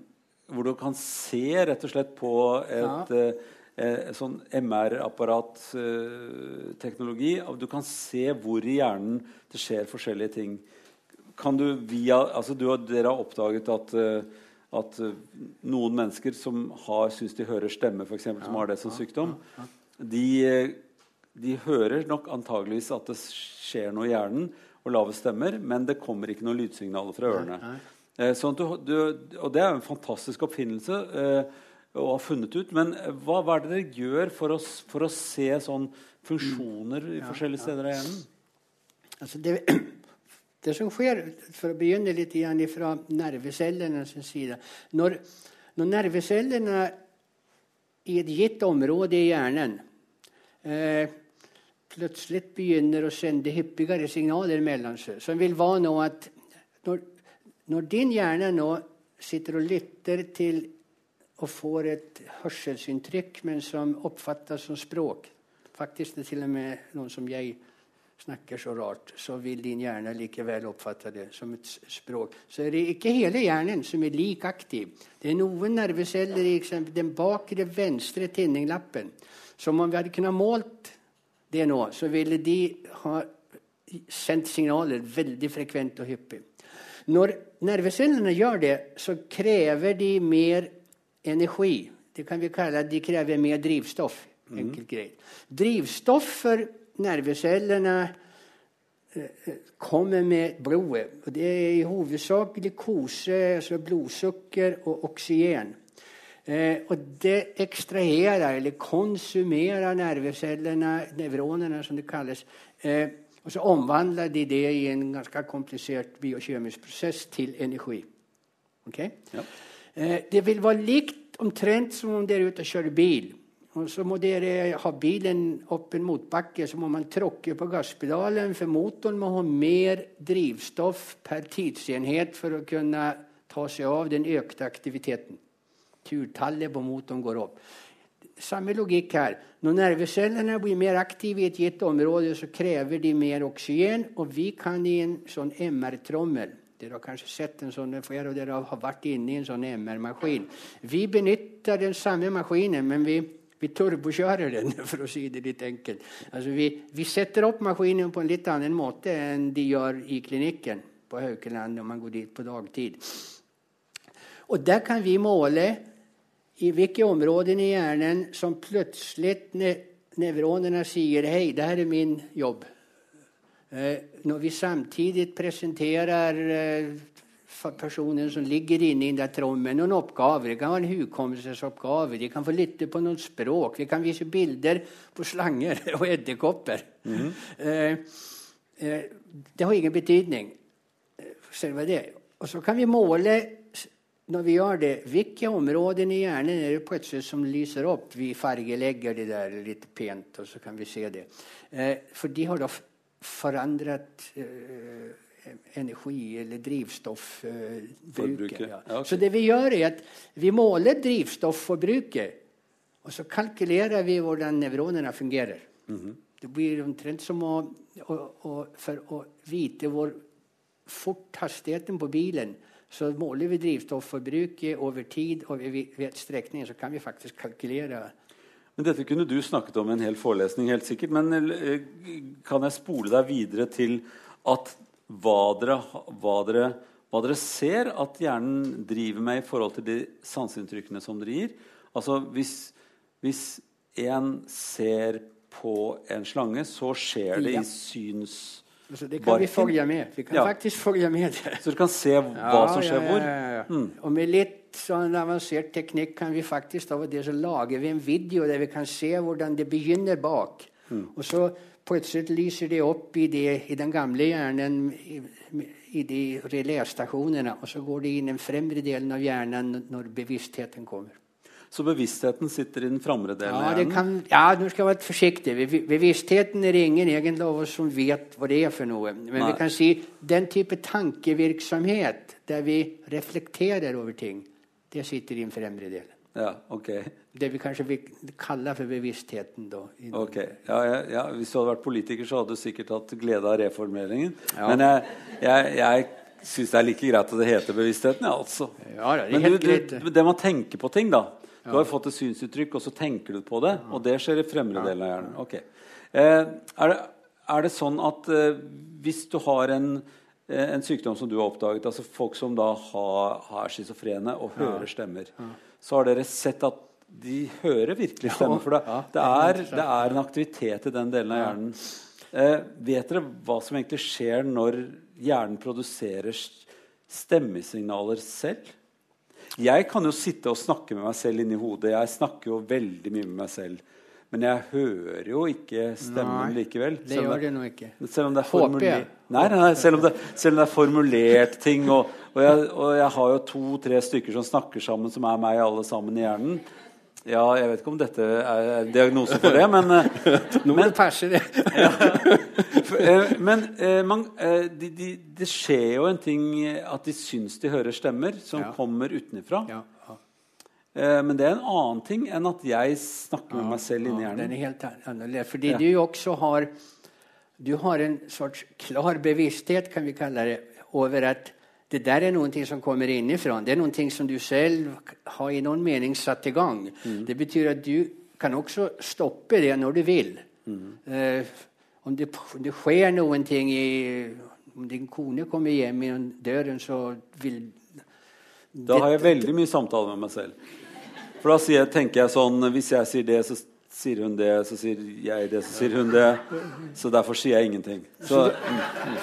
Speaker 1: Hvor du kan se rett og slett på et ja. eh, eh, sånn MR-apparatteknologi. Eh, du kan se hvor i hjernen det skjer forskjellige ting. Kan du via, altså du, Dere har oppdaget at, eh, at eh, noen mennesker som har, syns de hører stemme, f.eks., ja, som har det som sykdom, de, de hører nok antageligvis at det skjer noe i hjernen, og lave stemmer, men det kommer ikke noen lydsignaler fra ørene. Eh, sånn du, du, og det er en fantastisk oppfinnelse eh, å ha funnet ut. Men hva, hva er det dere gjør for å, for å se sånn funksjoner i forskjellige steder av hjernen?
Speaker 2: Altså det, det, som skjer, for å begynne litt igjen fra nervecellenes side. Når, når nervecellene i et gitt område i hjernen eh, plutselig begynner å sende hyppigere signaler mellom seg, som vil være nå at når, når din hjerne nå sitter og lytter til og får et hørselsinntrykk, men som oppfattes som språk Faktisk det er til og med noen som jeg snakker så rart, så vil din hjerne likevel oppfatte det som et språk. Så er det ikke hele hjernen som er lik aktiv. Det er noen nerveceller i eksempel, den bakre venstre tinninglappen som om vi hadde kunnet målt det nå, så ville de ha sendt signaler veldig frekvent og hyppig. Når nervecellene gjør det, så krever de mer energi. Det kan vi kalle De krever mer drivstoff. Mhm. enkelt greit. Drivstoff for nervecellene eh, kommer med blodet. og Det er i hovedsak glukose, altså blodsukker og oksygen. Eh, og det ekstraherer, eller konsumerer nervecellene, nevronene som det kalles. Eh, og så omvandler de det i en ganske komplisert biokjemisk prosess til energi. Okay? Ja. Eh, det vil være likt omtrent som om dere er ute og kjører bil. Og så må dere ha bilen opp en motbakke, så må man tråkke på gasspedalen, for motoren må ha mer drivstoff per tidsenhet for å kunne ta seg av den økte aktiviteten turtallet på motoren går opp. Samme logikk her. Når nervecellene blir mer aktive i et gitt område, så krever de mer oksygen. Og vi kan i en sånn MR-trommel Dere har kanskje sett en sånn, flere dere har vært inne i en sånn MR-maskin. Vi benytter den samme maskinen, men vi, vi turbokjører den, for å si det litt enkelt. Altså vi, vi setter opp maskinen på en litt annen måte enn de gjør i klinikken på Haukeland når man går dit på dagtid. Og der kan vi måle i hvilke områder i hjernen som plutselig nevronene sier 'Hei, det her er min jobb'. Eh, når vi samtidig presenterer eh, personen som ligger inne i den trommen, noen oppgaver. Det kan være en hukommelsesoppgave, de kan få lytte på noen språk, vi kan vise bilder på slanger og edderkopper. Mm. Eh, det har ingen betydning, selve det. Og så kan vi måle når vi gjør det, hvilke områder i hjernen er det plutselig som lyser opp? Vi fargelegger det der litt pent, og så kan vi se det. Eh, for de har da forandret eh, energi- eller drivstoffbruket. Eh, ja. okay. Så det vi gjør, er at vi måler drivstofforbruket, og så kalkulerer vi hvordan nevronene fungerer. Mm -hmm. Det blir omtrent som å, å, å, For å vite hvor fort hastigheten på bilen så måler vi drivstofforbruket over tid, og ved strekningen så kan vi faktisk kalkulere.
Speaker 1: Men Dette kunne du snakket om i en hel forelesning, helt sikkert. Men eh, kan jeg spole deg videre til at hva dere, hva dere, hva dere ser at hjernen driver med i forhold til de sanseinntrykkene som dere gir? Altså hvis, hvis en ser på en slange, så skjer det ja. i syns
Speaker 2: Altså, det kan Barken. vi følge med. Vi kan ja. faktisk følge med.
Speaker 1: Så du kan se hva som skjer hvor? Ja,
Speaker 2: mm. Og med litt sånn avansert teknikk kan vi faktisk av det så lager vi en video der vi kan se hvordan det begynner bak. Mm. Og så plutselig lyser det opp i, det, i den gamle hjernen, i, i de reléstasjonene, og så går det inn i den fremre delen av hjernen når bevisstheten kommer.
Speaker 1: Så bevisstheten sitter i den framre delen
Speaker 2: ja, av hjernen? ja, nå skal være forsiktig. Bevisstheten er det ingen egentlig av oss som vet hva det er for noe. Men Nei. vi kan si den type tankevirksomhet der vi reflekterer over ting, det sitter i den fremre delen.
Speaker 1: Ja, ok.
Speaker 2: Det vi kanskje vil kalle for bevisstheten. da.
Speaker 1: Ok, ja, ja, ja, Hvis du hadde vært politiker, så hadde du sikkert hatt glede av reformeringen. Men jeg, jeg, jeg syns det er like greit at det heter bevisstheten. Ja, altså.
Speaker 2: Ja, det, er Men
Speaker 1: du, du, det man tenker på ting, da du har fått et synsuttrykk, og så tenker du på det. Og det skjer i fremre delen av hjernen. Okay. Eh, er, det, er, det, sånn at eh, hvis du har en, eh, en, sykdom som du har oppdaget, altså folk som da har, har schizofrene og hører stemmer, så har dere sett at, de hører virkelig stemmen. For det, det,
Speaker 2: er
Speaker 1: det er en aktivitet i den delen av hjernen. Eh, vet dere hva som egentlig skjer når hjernen produserer stemmesignaler selv? Jeg kan jo sitte og snakke med meg selv inni hodet. Jeg snakker jo veldig mye med meg selv. Men jeg hører jo ikke stemmen
Speaker 2: Nei,
Speaker 1: likevel.
Speaker 2: Det gjør det nå ikke.
Speaker 1: selv om det er formulert nei, nei selv, om det, selv om det er formulert ting. Og, og, jeg, og jeg har jo to-tre stykker som snakker sammen, som er meg alle sammen i hjernen. Ja, jeg vet ikke om dette er diagnose for det, men, eh,
Speaker 2: Nå må du perse det.
Speaker 1: eh, men eh, man, de, de, det skjer jo en ting at de syns de hører stemmer som
Speaker 2: Ja.
Speaker 1: kommer utenfra.
Speaker 2: Ja, ja.
Speaker 1: Men det er en annen ting enn at jeg snakker med meg selv inni
Speaker 2: Ja, den er helt annerledes.
Speaker 1: Fordi
Speaker 2: du også har, du har en sorts klar bevissthet kan vi kalle det, over att det der er noen ting som kommer innenfra. Det er noen ting som du selv har i noen mening satt i gang. Mm. Det betyr at du kan også stoppe det når du vill. Eh, om, det, om det skjer noen ting i, om din kone kommer hjem gjennom døren, så vil
Speaker 1: Da har jeg veldig mye samtale med meg selv. For da sier, tenker jeg sånn Hvis jeg sier det, så sier hun det. Så sier jeg det, så sier hun det. Så derfor sier jeg ingenting. Så,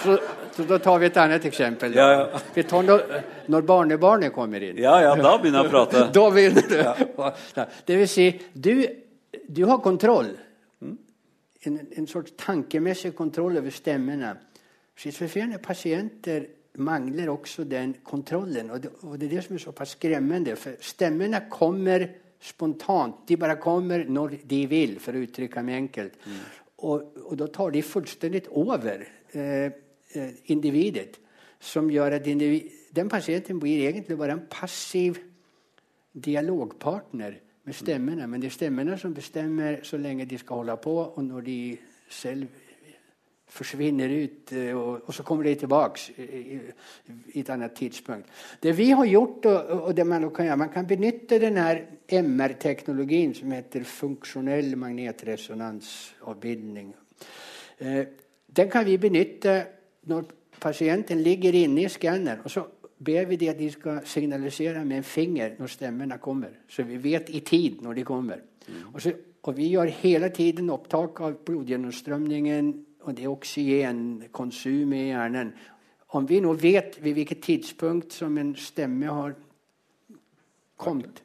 Speaker 2: Så, så da tar vi et annet eksempel.
Speaker 1: Ja, ja.
Speaker 2: Vi tar når, når barnebarnet kommer inn.
Speaker 1: ja, ja, da begynner jeg å prate.
Speaker 2: da begynner du. Ja. Det vil si, du, du har kontroll. En, en sorts tankemessig kontroll over stemmene. Schizofrena pasienter mangler også den kontrollen. Og det, og det er det som er såpass skremmende. For stemmene kommer spontant. De bare kommer når de vil, for å uttrykke meg enkelt. Mm. Og, og da tar de fullstendig over eh, eh, individet. Som gjør at individ, den patienten blir egentlig bare en passiv dialogpartner med stemmene. Men det er stemmene som bestemmer så lenge de skal holde på og når de själv försvinner ut og, och, och så kommer de tilbake i, i, annet tidspunkt. Det vi har gjort og, det man kan gjøre, man kan benytte denne MR-teknologien som heter funktionell magnetresonansavbildning. Eh, den kan vi benytte når patienten ligger inne i skanneren. og så ber vi det at de skal signalisere med en finger når stemmene kommer. Så vi vet i tid når de kommer. Och, så, og, vi gjør hele tiden opptak av blodgenomströmningen och det är oxygenkonsum i hjärnan. Om vi nu vet vid vilket tidspunkt som en stämme har kommit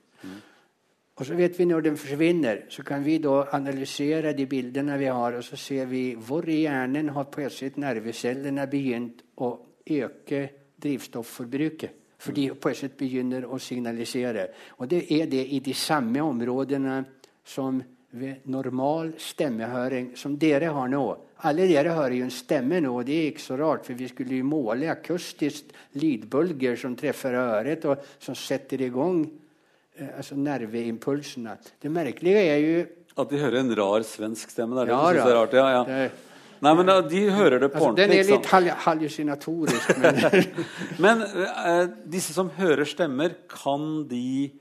Speaker 2: och så vet vi när den försvinner så kan vi då analysera de bilderna vi har och så ser vi var i hjärnan har plötsligt nervcellerna begynt att öka drivstofforbruket. For de plötsligt begynner å signalisere. Og det er det i de samme områdene som ved normal stemmehøring som dere har nå. Alle dere hører jo en stemme nå, og det er ikke så rart, for vi skulle jo måle akustisk lydbølger som treffer øret, og som setter i gang eh, altså nerveimpulsene. Det merkelige er jo
Speaker 1: At de hører en rar svensk stemme. Det er det er rart. Ja, ja.
Speaker 2: det,
Speaker 1: Nei, men da, de hører det på
Speaker 2: altså, Den er litt hal hallusinatorisk, men
Speaker 1: Men eh, disse som hører stemmer, kan de,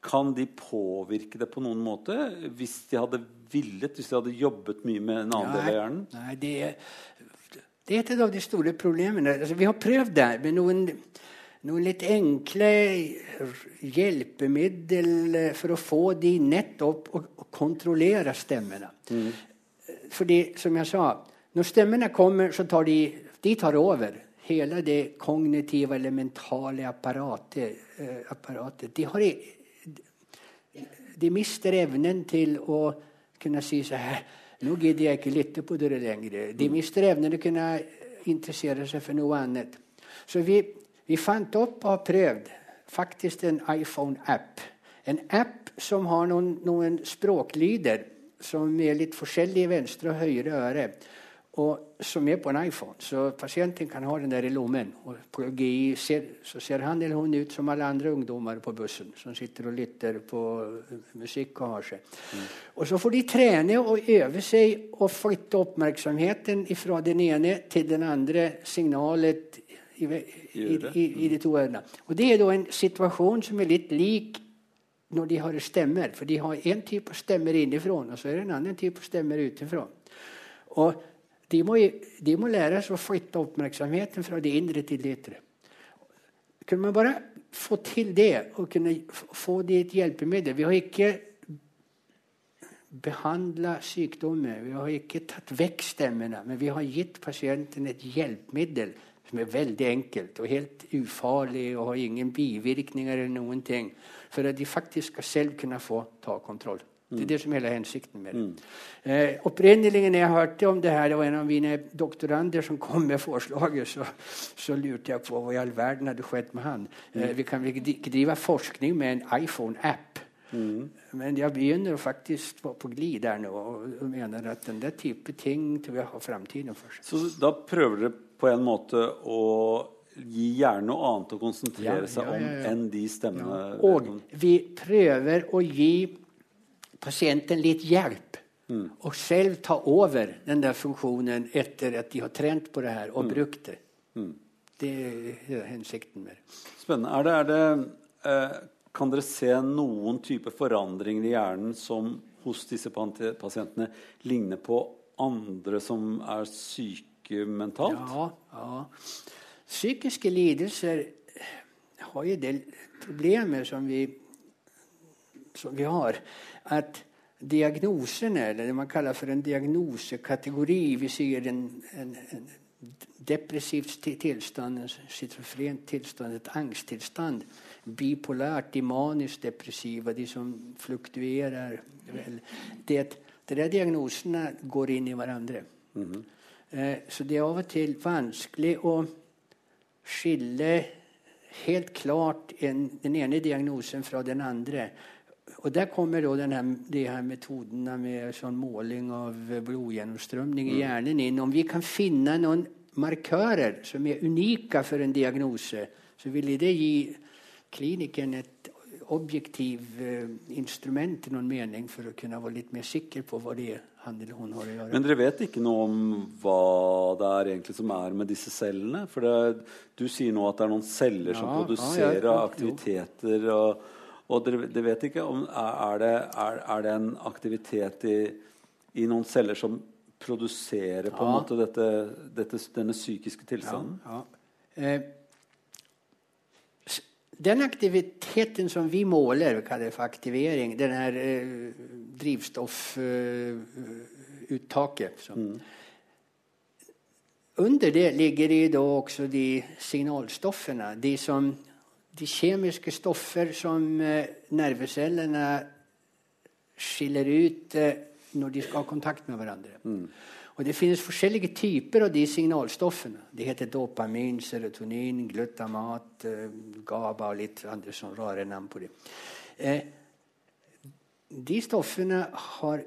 Speaker 1: kan de påvirke det på noen måte? Hvis de hadde villet, hvis de hadde jobbet mye med en annen del av hjernen?
Speaker 2: Nei, det er, det er et av de store problemene. Altså, vi har prøvd det med noen, noen litt enkle hjelpemiddel for å få de nettopp å, å kontrollere stemmene. Fordi, som jeg sa, når stemmene kommer, så tar de, de tar over hele det kognitive eller mentale apparatet. eh, apparatet. De, har, de mister evnen til å kunne si så Nå gidder jeg ikke lytte på dere lenger. De mister å kunne interessere seg for noe annet. Så vi, vi fant opp og har prøvd faktisk en iPhone-app. En app som har noen, noen språklyder som er litt forskjellige i venstre og høyre øre. Og som er på en iPhone. Så pasienten kan ha den der i lommen. Og plugge i, ser, så ser han eller hun ut som alle andre ungdommer på bussen som sitter og lytter på musikk og har seg. Og så får de trene og øve seg og flytte oppmerksomheten fra den ene til den andre signalet i, i, i, de to ørene. Og det er da en situasjon som er litt lik når de har stemmer. For de har en type stemmer innenfra, og så er det en annen type stemmer utenfra. Og de må, de må lære seg å flytte oppmerksomheten fra det indre til det ytre. Kunne man bare få til det og kunne få det et hjelpemiddel Vi har ikke behandla sykdommer. Vi har ikke tatt vekk stemmene, men vi har gitt pasienten et hjelpemiddel som er veldig enkelt og helt ufarlig og har ingen bivirkninger eller noen ting, for at de faktisk skal selv kunne få ta kontroll. Det er det som hele hensikten med det. Eh, opprinnelig når jeg hørte om det det var en av mine doktorander som kom med forslaget, så, så lurte jeg på hva i all verden hadde skjedd med han. Eh, vi kan ikke drive forskning med en iPhone-app. Mm. Men jeg begynner faktisk på, på glid der nå og mener at den der type ting tror jeg har framtiden for seg.
Speaker 1: Så da prøver dere på en måte å gi hjernen noe annet å konsentrere
Speaker 2: Ja,
Speaker 1: seg
Speaker 2: ja, ja, ja.
Speaker 1: om enn de stemmene
Speaker 2: Og vi prøver å gi pasienten litt hjelp. Og selv ta over den der funksjonen etter at de har trent på det her og brukt det. Det er hensikten med det.
Speaker 1: Spennende. Er det, er det, eh, kan dere se noen type forandringer i hjernen som hos disse pasientene ligner på andre som er syke mentalt?
Speaker 2: Ja, ja. Psykiske lidelser har jo en del problemer som vi, som vi har. At diagnosene, eller det man kaller for en diagnosekategori Vi sier en, en, en depressivt ti- tilstand, en schizofren tilstand, et angsttilstand. Bipolært, de manisk-depressive, de som fluktuerer. Vel, det, de der diagnosene går inn i hverandre. Eh, Så det er av og til vanskelig å skille helt klart en, den ene diagnosen fra den andre. Og der kommer da denne, de her metodene med sånn måling av blodgjennomstrømning i hjernen inn. Om vi kan finne noen markører som er unike for en diagnose, så vil det gi klinikeren et objektiv eh, instrument i noen mening for å kunne være litt mer sikker på hva det er han eller hun har å gjøre.
Speaker 1: Men dere vet ikke noe om hva det er egentlig som er med disse cellene? For det, du sier nå at det er noen celler
Speaker 2: Ja, som
Speaker 1: produserer
Speaker 2: ja, ja,
Speaker 1: aktiviteter. Og, og dere, dere vet ikke om er, det, er, er det en aktivitet i, i noen celler som produserer på en måte dette, dette, denne psykiske tilstanden?
Speaker 2: Eh, den aktiviteten som vi måler, vi kaller det for aktivering, den her eh, drivstoffuttaket som, Under det ligger det da også de signalstoffene, de, som, de kjemiske stoffer som eh, nervecellene skiller ut eh, når de skal ha kontakt med hverandre. Og Det finnes forskjellige typer av de signalstoffene. De heter dopamin, serotonin, glutamat, eh, GABA og litt andre sånne rare navn på. Eh, de stoffene har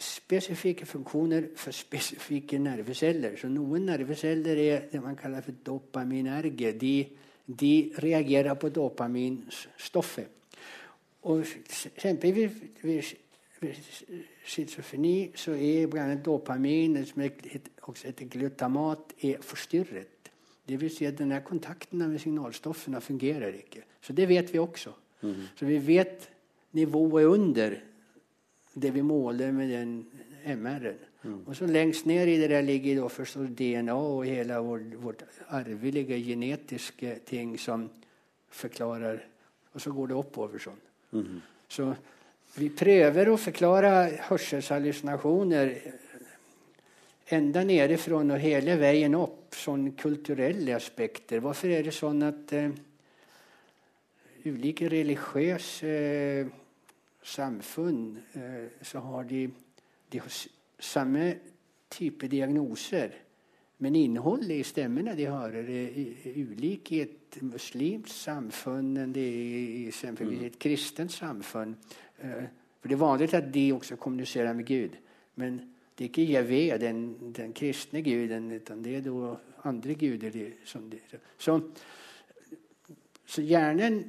Speaker 2: spesifikke funksjoner for spesifikke nerveceller. Så noen nerveceller er det man kaller for dopaminerge. De, de reagerer på dopaminstoffet. Og eksempelvis ved, ved schizofreni så er bl.a. dopamin, som også heter glutamat, er forstyrret. Det vil si at denne kontakten med signalstoffene fungerer ikke. Så det vet vi også. Så vi vet nivået under det vi måler med den MR-en. Og så lengst ned i det der ligger forstås DNA og hele vårt, vårt arvelige genetiske ting som forklarer Og så går det oppover sånn. Så vi prøver å forklare hørselshallusinasjoner enda nedifrån og hele veien opp, sånn kulturelle aspekter. Hvorfor er det sånn at eh, ulike religiøse eh, samfunn eh, så har de, de samme type diagnoser. Men innholdet i stemmene de har, er ulik i et muslimsk samfunn enn det er i eksempelvis et kristent samfunn. Eh, For det er vanlig at de også kommuniserer med Gud. Men det er ikke Javé, den, den kristne guden, men det er da andre guder. de- Som de, så, så hjernen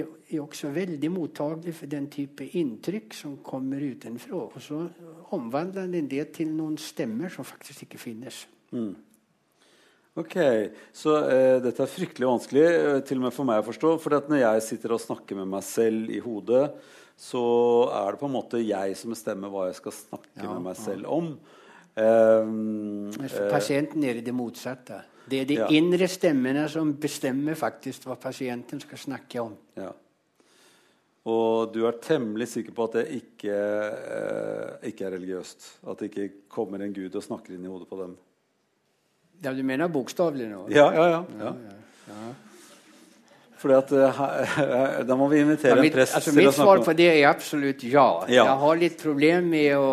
Speaker 2: er, også veldig mottagelig for den type inntrykk som kommer utenfra. Og så omvandler den det til noen stemmer som faktisk ikke finnes.
Speaker 1: Ok, Så eh, dette er fryktelig vanskelig, eh, til og med for meg å forstå. For at når jeg sitter og snakker med meg selv i hodet, så er det på en måte jeg som bestemmer hva jeg skal snakke
Speaker 2: Ja,
Speaker 1: med meg selv om. Um,
Speaker 2: for pasienten er det det motsatte. Det er de
Speaker 1: Ja.
Speaker 2: indre stemmene som bestemmer faktisk hva pasienten skal snakke om.
Speaker 1: ja. Og du er temmelig sikker på at det ikke, eh, ikke er religiøst? At det ikke kommer en gud og snakker inn i hodet på dem?
Speaker 2: Ja, du mener bokstavelig nå?
Speaker 1: Ja, ja, ja. ja. ja. Fordi at uh, Da må vi invitere
Speaker 2: mitt,
Speaker 1: en prest
Speaker 2: altså,
Speaker 1: til å
Speaker 2: snakke om Mitt svar på det er absolutt ja. Jeg har litt problem med å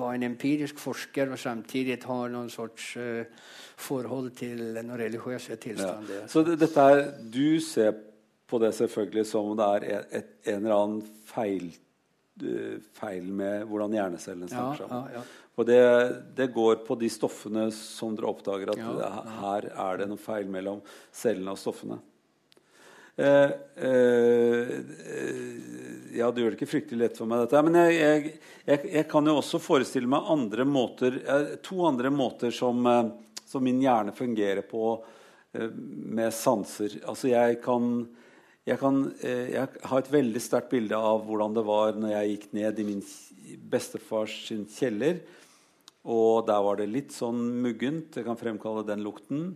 Speaker 2: være en empirisk forsker og samtidig har noen sorts uh, forhold til noen religiøse tilstander.
Speaker 1: Så det, dette er, Du ser på det selvfølgelig som om det er et, et, en eller annen feil, uh, feil med hvordan hjernecellene snakker sammen. Og det, det, går på de stoffene som dere oppdager at her er det noe feil mellom cellene og stoffene. Eh, eh, ja, det gjør det ikke fryktelig lett for meg, dette. Men jeg, jeg, jeg, jeg kan jo også forestille meg andre måter, eh, to andre måter som, som, min hjerne fungerer på med sanser. Altså jeg kan jeg, kan, jeg har et veldig sterkt bilde av hvordan det var når jeg gikk ned i min bestefars kjeller. Og der var det litt sånn muggent. Jeg kan fremkalle den lukten.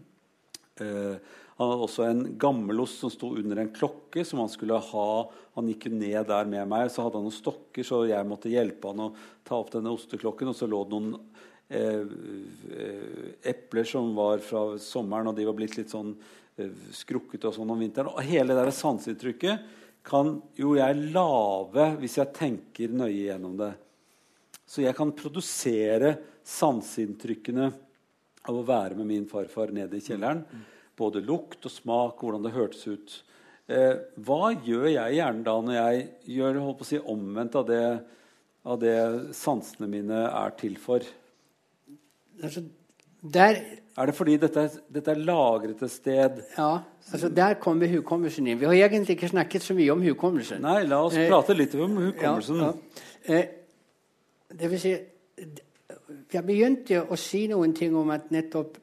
Speaker 1: Eh, han hadde også en gammelost som sto under en klokke som han skulle ha. Han gikk jo ned der med meg, så hadde han noen stokker, så jeg måtte hjelpe han å ta opp denne osteklokken. Og så lå det noen eh, eh, epler som var fra sommeren, og de var blitt litt sånn eh, skrukkete og sånn om vinteren. Og hele det der sanseinntrykket kan jo jeg lage hvis jeg tenker nøye gjennom det. Så jeg kan produsere sanseinntrykkene av å være med min farfar nede i kjelleren. Både lukt og smak, hvordan det hørtes ut. Eh, hva gjør jeg gjerne da når jeg gjør holdt si, omvendt av det, av det sansene mine er til for?
Speaker 2: Altså, der,
Speaker 1: er det fordi dette, dette, er lagret et sted?
Speaker 2: Ja, altså der kommer hukommelsen inn. Vi har egentlig ikke snakket så mye om hukommelsen.
Speaker 1: Nei, la oss eh, prate litt om hukommelsen. Ja, ja.
Speaker 2: Eh, det vil si Jeg begynte å si noen ting om at nettopp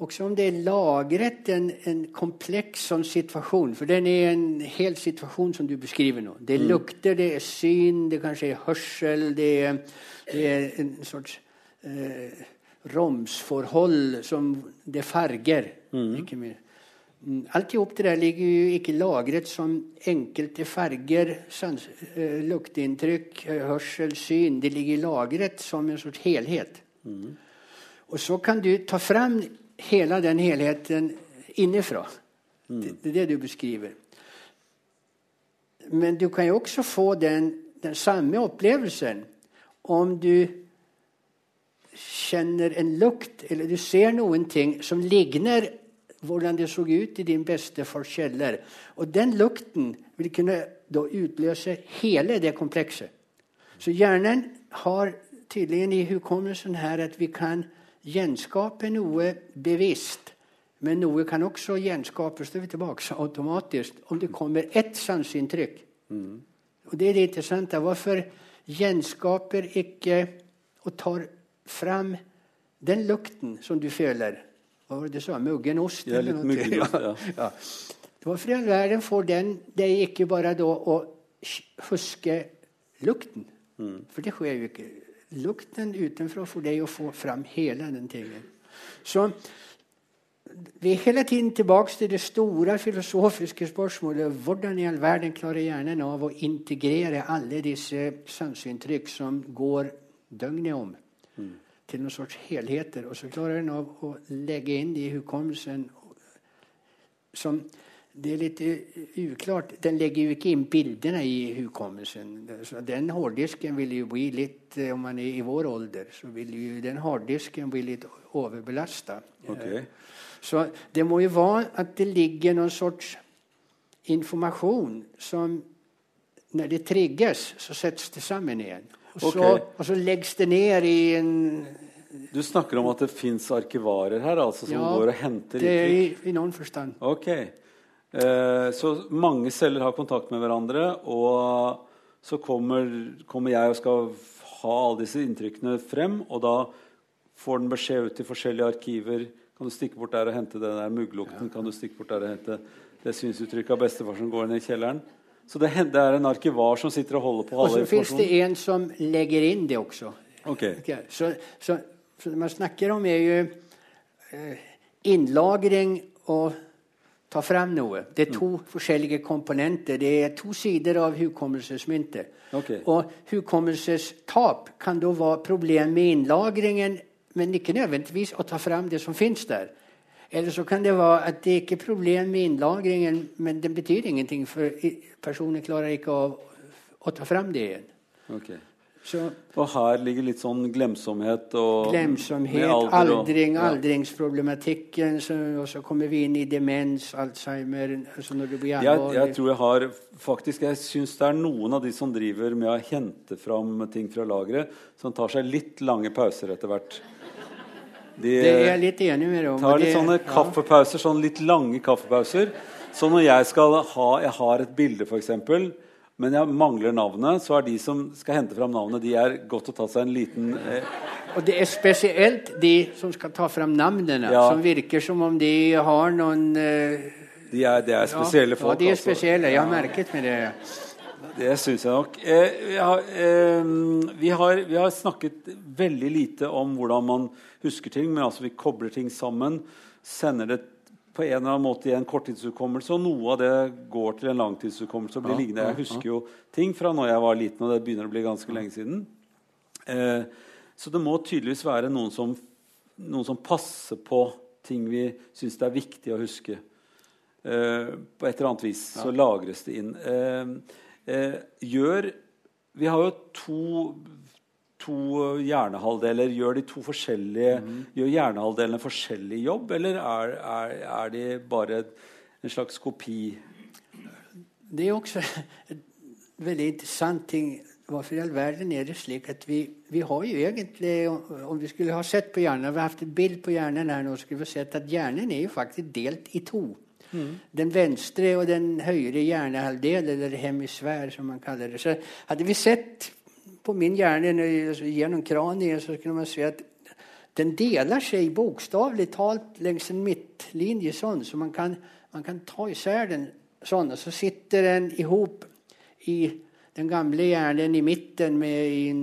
Speaker 2: også om det er lagret en, en kompleks sånn situasjon. For den er en hel situasjon som du beskriver nå. Det mm. lukter, det er syn, det kanskje er hørsel, det er, det er en sorts eh, romsforhold som Det er farger. Mm. ikke mer. Mm, alt i opp det der ligger jo ikke lagret som enkelte farger, sans, eh, lukteinntrykk, hørsel, syn. Det ligger lagret som en sorts helhet. Mm. Og så kan du ta frem hele den helheten innifra. Mm. Det, er det du beskriver. Men du kan jo også få den, den samme opplevelsen om du kjenner en lukt, eller du ser noen ting som ligner hvordan det så ut i din bestefars kjeller. Og den lukten vil kunne da utløse hele det komplekset. Så hjernen har tydeligvis i hukommelsen her at vi kan gjenskape noe bevisst. Men noe kan også gjenskapes det er tilbake, automatisk om det kommer ett sanseinntrykk. Mm. Og det er det interessante. Hvorfor gjenskaper ikke og tar fram den lukten som du føler? Hva var det du sa? Muggenost?
Speaker 1: Ja, litt muggenost, ja. ja.
Speaker 2: Hvorfor i all verden får den deg ikke bare da å huske lukten? Mm. For det skjer jo ikke. Lukten utenfra får deg å få fram hele den tingen. Så vi er hele tiden tilbake til det store filosofiske spørsmålet hvordan i all verden klarer hjernen av å integrere alle disse sanseinntrykk som går døgnet om, mm. til noen sorts helheter. Og så klarer den av å legge inn det i hukommelsen som det er litt uklart. Den legger jo ikke inn bildene i hukommelsen. Den harddisken vil jo bli litt Om man er i vår alder, så vil jo den harddisken bli litt overbelasta.
Speaker 1: Okay.
Speaker 2: Så det må jo være at det ligger noen sorts informasjon som Når det trigges, så settes det sammen igjen. Og, okay. så, og så legges det ned i en
Speaker 1: du snakker om at det fins arkivarer her altså, som
Speaker 2: ja,
Speaker 1: går og henter
Speaker 2: inntrykk? Ja, er i noen forstand.
Speaker 1: Okay. Eh, så mange celler har kontakt med hverandre, og så kommer, kommer, jeg og skal ha alle disse inntrykkene frem, og da får den beskjed ut til forskjellige arkiver. Kan du stikke bort der og hente den der mugglukten? Kan du stikke bort der og hente det synsuttrykket av bestefar som går ned i kjelleren? Så det, det, er en arkivar som sitter og holder på
Speaker 2: all informasjon. Og så fins det en som legger inn det også.
Speaker 1: Okay.
Speaker 2: okay. Så, så, så, det man snakker om, er jo eh, innlagring og ta fram noe. Det er to forskjellige komponenter. Det er to sider av hukommelsesmyntet.
Speaker 1: Okay.
Speaker 2: Og hukommelsestap kan da være problem med innlagringen, men ikke nødvendigvis å ta fram det som fins der. Eller så kan det være at det ikke er problem med innlagringen, men det betyr ingenting, for personen klarer ikke å, å ta fram det igjen.
Speaker 1: Ok. Og her ligger litt sånn glemsomhet og
Speaker 2: glemsomhet,
Speaker 1: alder og-
Speaker 2: aldring,
Speaker 1: ja.
Speaker 2: aldringsproblematikken, så, og så kommer vi inn i demens, Alzheimer altså når du blir
Speaker 1: Jeg,
Speaker 2: alvorlig.
Speaker 1: jeg tror jeg har faktisk Jeg syns det er noen av de som driver med å hente fram ting fra lageret, som tar seg litt lange pauser etter hvert. De
Speaker 2: det er jeg litt enig med deg om.
Speaker 1: tar litt sånne kaffepauser, sånn litt lange kaffepauser. Så når jeg skal ha Jeg har et bilde, f.eks., men jeg mangler navnet, så er de som skal hente fram navnet, de er godt å ta seg en liten eh,
Speaker 2: Og det er spesielt de som skal ta fram navnene,
Speaker 1: Ja.
Speaker 2: som virker som om de har noen eh,
Speaker 1: de er, de er spesielle
Speaker 2: ja,
Speaker 1: folk.
Speaker 2: Ja, de er
Speaker 1: altså.
Speaker 2: spesielle. Jeg har merket med det.
Speaker 1: Det syns jeg nok. Eh, vi, har, eh, vi, har, vi har snakket veldig lite om hvordan man husker ting, men altså vi kobler ting sammen. Sender det på en eller annen måte i en korttidshukommelse, og noe av det går til en langtidshukommelse. og blir liggende. Jeg husker jo ting fra når jeg var liten, og det begynner å bli ganske lenge siden. Eh, så det må tydeligvis være noen som, noen som passer på ting vi syns det er viktig å huske. Eh, på et eller annet vis så lagres det inn. Eh, eh, gjør Vi har jo to, to hjernehalvdeler. Gjør de to forskjellige Gjør hjernehalvdelene forskjellig jobb, eller er, er, er de bare en slags kopi?
Speaker 2: Det er også en veldig interessant ting. Hvorfor i all verden er det slik at vi, vi har jo egentlig Om vi skulle ha sett på hjernen, vi har hatt et bilde på hjernen her nå, skulle vi sett at hjernen er jo faktisk delt i to. Den venstre og den høyre hjernehalvdel, eller hemisfær, som man kaller det. Så hadde vi sett på min hjerne gjennom kraniet, så kunne man se at den deler seg bokstavelig talt langs en midtlinje sånn, så man kan, man kan ta især den sånn, og så sitter den i hop i den gamle hjernen i midten med, en,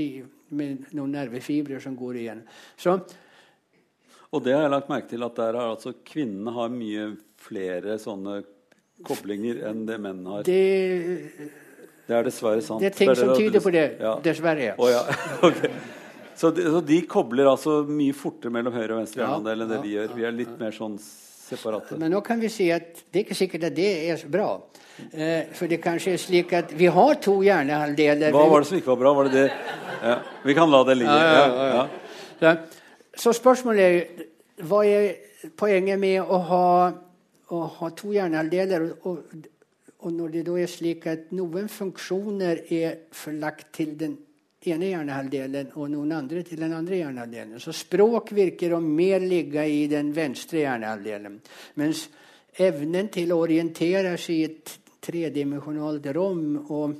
Speaker 2: i, med noen nervefibrer som går igjen. Så
Speaker 1: Og det har jeg lagt merke til at der har altså kvinnene har mye flere sånne koblinger enn det menn har.
Speaker 2: det,
Speaker 1: Det er dessverre sant.
Speaker 2: det er ting
Speaker 1: Det
Speaker 2: som
Speaker 1: det
Speaker 2: tyder på det,
Speaker 1: Ja.
Speaker 2: dessverre.
Speaker 1: Oh, ja. okay. så, de, så de kobler altså mye fortere mellom høyre og venstre hjernehalvdel enn det vi gjør. Vi er litt mer sånn separate.
Speaker 2: Men nå kan vi si at det er ikke sikkert at det er så bra. Eh, for det kanskje er slik at vi har to hjernehalvdeler.
Speaker 1: Hva var det som ikke var bra? Var det det? Vi kan la det ligge.
Speaker 2: Så, så spørsmålet er hva er poenget med å ha, å ha to hjernehalvdeler? Og, og, og når det da er slik at noen funksjoner er forlagt til den ene hjernehalvdelen og noen andre til den andre hjernehalvdelen. Så språk virker å mer ligge i den venstre hjernehalvdelen. Mens evnen til å orientere seg i et tredimensjonalt rom og,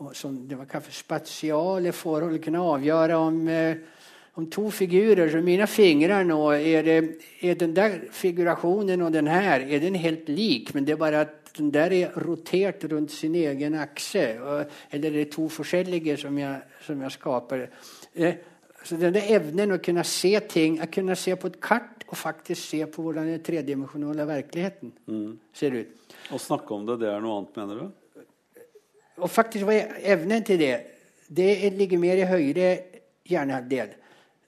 Speaker 2: og som det var kanskje spatiale forhold kunne avgjøre om eh, om to figurer, så mine fingre nå, er, det, er den der figurationen og den her er den helt lik? Men det er bare att den der er rotert rundt sin egen akse. Eller det er to forskjellige som jeg, som jeg skapar? Eh, så denne evnen å kunne se ting, å kunne se på et kart og faktisk se på hvordan den tredimensjonale virkeligheten mm. ser ut.
Speaker 1: Å snakke om det, det er noe annet, mener du?
Speaker 2: Og faktisk var evnen til det? Det ligger mer i høyre hjärnhalvdel.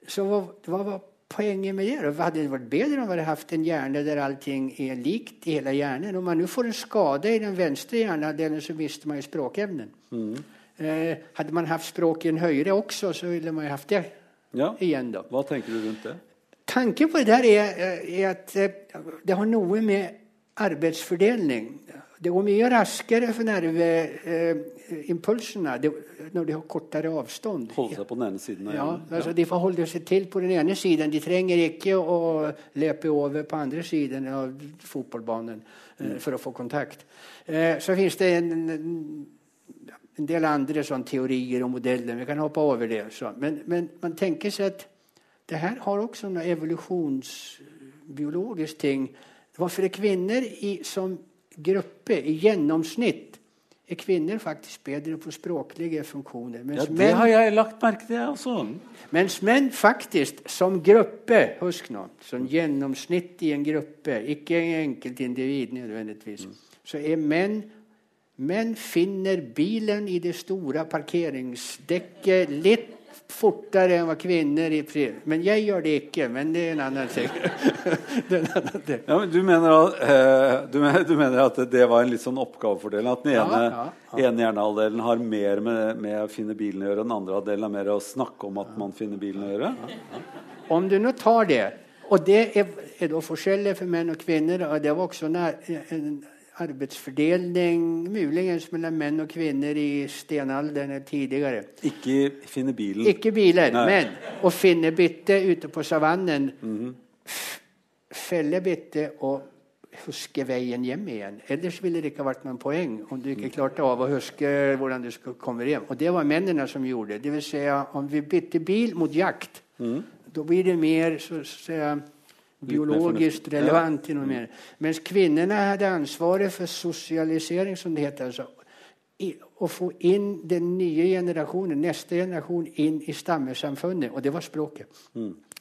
Speaker 2: Så hva, var poängen med det? Hade det varit bättre om vi hade haft en hjärna där allting är likt i hela hjärnan? Om man nu får en skada i den vänstra hjärnhalvdelen så mister man ju språkämnen. Eh, hade man haft språk i en högre också så ville man ju haft det
Speaker 1: Ja.
Speaker 2: igen då.
Speaker 1: Hva tenker du rundt det?
Speaker 2: Tanken på det der er, er at eh, det har noe med arbeidsfordeling Det går mye raskere for nerveimpulsene når de har kortere avstand.
Speaker 1: Holde seg på den ene siden
Speaker 2: Ja, altså De får holde seg til på den ene siden. De trenger ikke å løpe over på andre siden av fotballbanen eh, for å få kontakt. Eh, så finnes det en, en, del andre sånn teorier og modeller. Vi kan hoppe over det. Så. Men, men man tenker seg at det her har også noe evolusjonsbiologisk ting. Hvorfor er kvinner i, som gruppe i gjennomsnitt er kvinner faktisk bedre på språklige funksjoner.
Speaker 1: Ja, det
Speaker 2: menn,
Speaker 1: har jeg lagt merke til, altså.
Speaker 2: mens menn faktisk som gruppe, husk nå, som gjennomsnitt i en gruppe, ikke en enkeltindivid nødvendigvis, så er menn Menn finner bilen i det store parkeringsdekket litt fortere enn hva kvinner i fri. Men jeg gjør det ikke. Men det er en annen ting. det en annen ting.
Speaker 1: Ja, men du, mener at, eh, du, mener, du mener at det var en litt sånn oppgavefordeling? At den
Speaker 2: Ja,
Speaker 1: ene,
Speaker 2: ja,
Speaker 1: ene hjernehalvdelen har mer med, med å finne bilen å gjøre, den andre halvdelen har mer å snakke om at man finner bilen å gjøre?
Speaker 2: Om du nå tar det, og det er, er da forskjellig for menn og kvinner, og det var også nær, en arbeidsfordeling muligens mellom menn og kvinner i stenalderen tidligere.
Speaker 1: Ikke finne bilen.
Speaker 2: Ikke biler,
Speaker 1: Nei.
Speaker 2: men å finne bytte ute på savannen. f- Felle bytte og huske veien hjem igjen. Ellers ville det ikke vært noen poeng om du ikke klarte av å huske hvordan du skulle komme hjem. Og det var mennene som gjorde det. Det vil si, om vi bytter bil mot jakt, da blir det mer så, så, biologiskt relevant. till något mer. Mens kvinnorna hade ansvaret för socialisering, som det heter. Alltså, å få inn den nye generasjonen, neste generasjon, inn i stammesamfunnet. Og det var språket.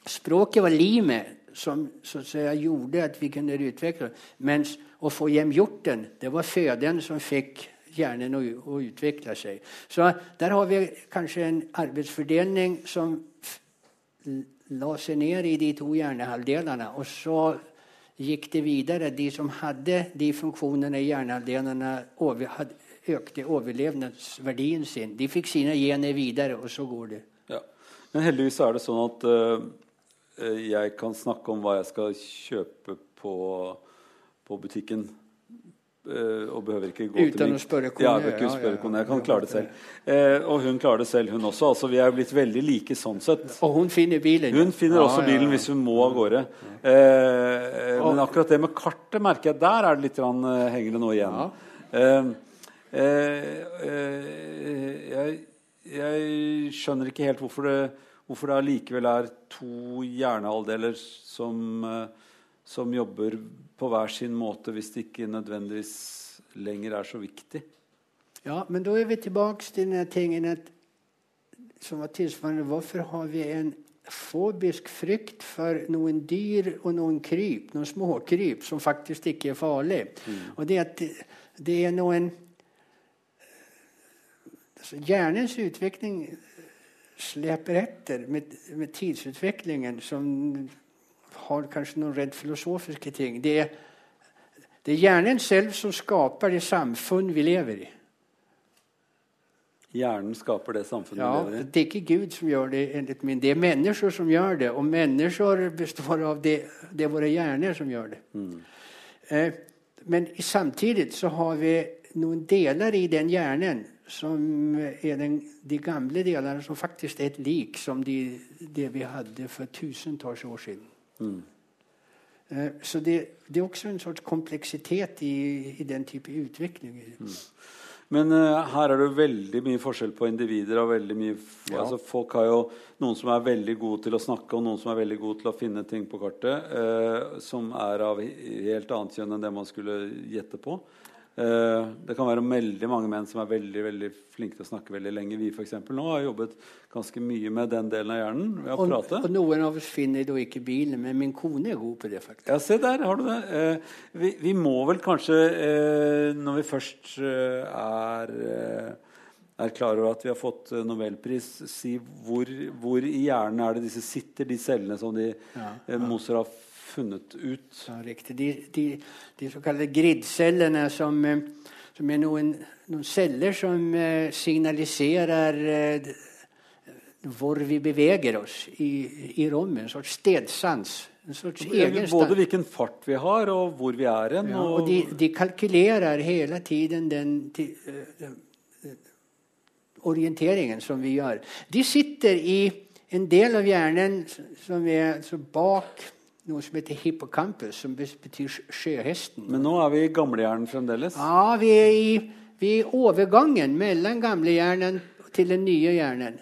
Speaker 2: Språket var limet som så å si, gjorde at vi kunne utvikle Mens å få hjem hjorten, det var føden som fikk hjernen å, å utvikle seg. Så der har vi kanskje en arbeidsfordeling som la seg ned i de to hjernehalvdelene. Og så gikk det videre. De som hadde de funksjonene i hjernehalvdelene, over, økte overlevnadsverdien sin. De fikk sine gener videre, og så går det.
Speaker 1: Ja. Men heldigvis er det sånn at eh, jeg kan snakke om hva jeg skal kjøpe på, på butikken. Eh, og behøver ikke gå
Speaker 2: Uten
Speaker 1: til min-
Speaker 2: å spørre kone,
Speaker 1: Ja, jeg
Speaker 2: ja,
Speaker 1: spørre
Speaker 2: ja,
Speaker 1: kone. Jeg kan klare det selv. Eh, og hun klarer det selv, hun også. Altså, vi er blitt veldig like sånn sett.
Speaker 2: Og hun finner bilen.
Speaker 1: Hun finner også bilen hvis hun må av gårde. Eh, men akkurat det med kartet merker jeg der er det litt rann, eh, henger det noe igjen. Eh, eh, eh, jeg, jeg skjønner ikke helt hvorfor det, hvorfor det allikevel er to hjernehalvdeler som, som jobber på hver sin måte, hvis det ikke nødvendigvis lenger er så viktig.
Speaker 2: Ja, men da er vi tilbake til den tingen at, som var tilsvarende. Hvorfor har vi en fobisk frykt for noen dyr og noen kryp, noen småkryp, som faktisk ikke er farlig? Og det, at det, det er noen altså, Hjernens utvikling slipper etter med, med tidsutviklingen som har kanskje noen rent filosofiske ting. Det er, det er hjernen selv som skaper det samfunn vi lever i.
Speaker 1: Hjernen skaper det samfunnet
Speaker 2: Ja,
Speaker 1: vi lever i.
Speaker 2: det er ikke Gud som gjør det, det er mennesker som gjør det. Og mennesker består av det, det er våre hjerner som gjør det. Eh, men samtidig så har vi noen deler i den hjernen som er den, de gamle delene som faktisk er et lik som de, det vi hadde for tusentalls år siden. Eh, så det, det er også en sorts kompleksitet i, i den type utvikling.
Speaker 1: Men uh, her er det jo veldig mye forskjell på individer. og veldig mye
Speaker 2: Ja.
Speaker 1: altså, Folk har jo noen som er veldig gode til å snakke, og noen som er veldig gode til å finne ting på kartet, uh, som er av helt annet kjønn enn det man skulle gjette på. Eh, det kan være veldig mange menn som er veldig veldig flinke til å snakke veldig lenge. Vi for eksempel, nå har jobbet ganske mye med den delen av hjernen. ved å
Speaker 2: Og,
Speaker 1: prate.
Speaker 2: og noen av oss finner da ikke bilen, men min kone er god på det. faktisk.
Speaker 1: Ja, se der har du det. Eh, vi, vi må vel kanskje, eh, når vi først eh, er, eh, er klar over at vi har fått eh, nobelpris, si hvor, hvor i hjernen er det disse sitter, de cellene som de, eh, Moser har funnet ut.
Speaker 2: Ja, riktig. De, de, de såkalte gridcellene som, eh, som er noen, noen celler som eh, signaliserer eh, hvor vi beveger oss i, i rommet. En sorts stedsans. En sorts egen stans.
Speaker 1: Både hvilken fart vi har, og hvor vi er hen.
Speaker 2: Ja, og de, de kalkulerer hele tiden den eh, orienteringen som vi gjør. De sitter i en del av hjernen som er bak noe som heter hippocampus, som betyr sjøhesten.
Speaker 1: Men nå er vi i gamlehjernen fremdeles.
Speaker 2: Ja, vi er i, vi er overgangen mellom gamlehjernen til den nye hjernen.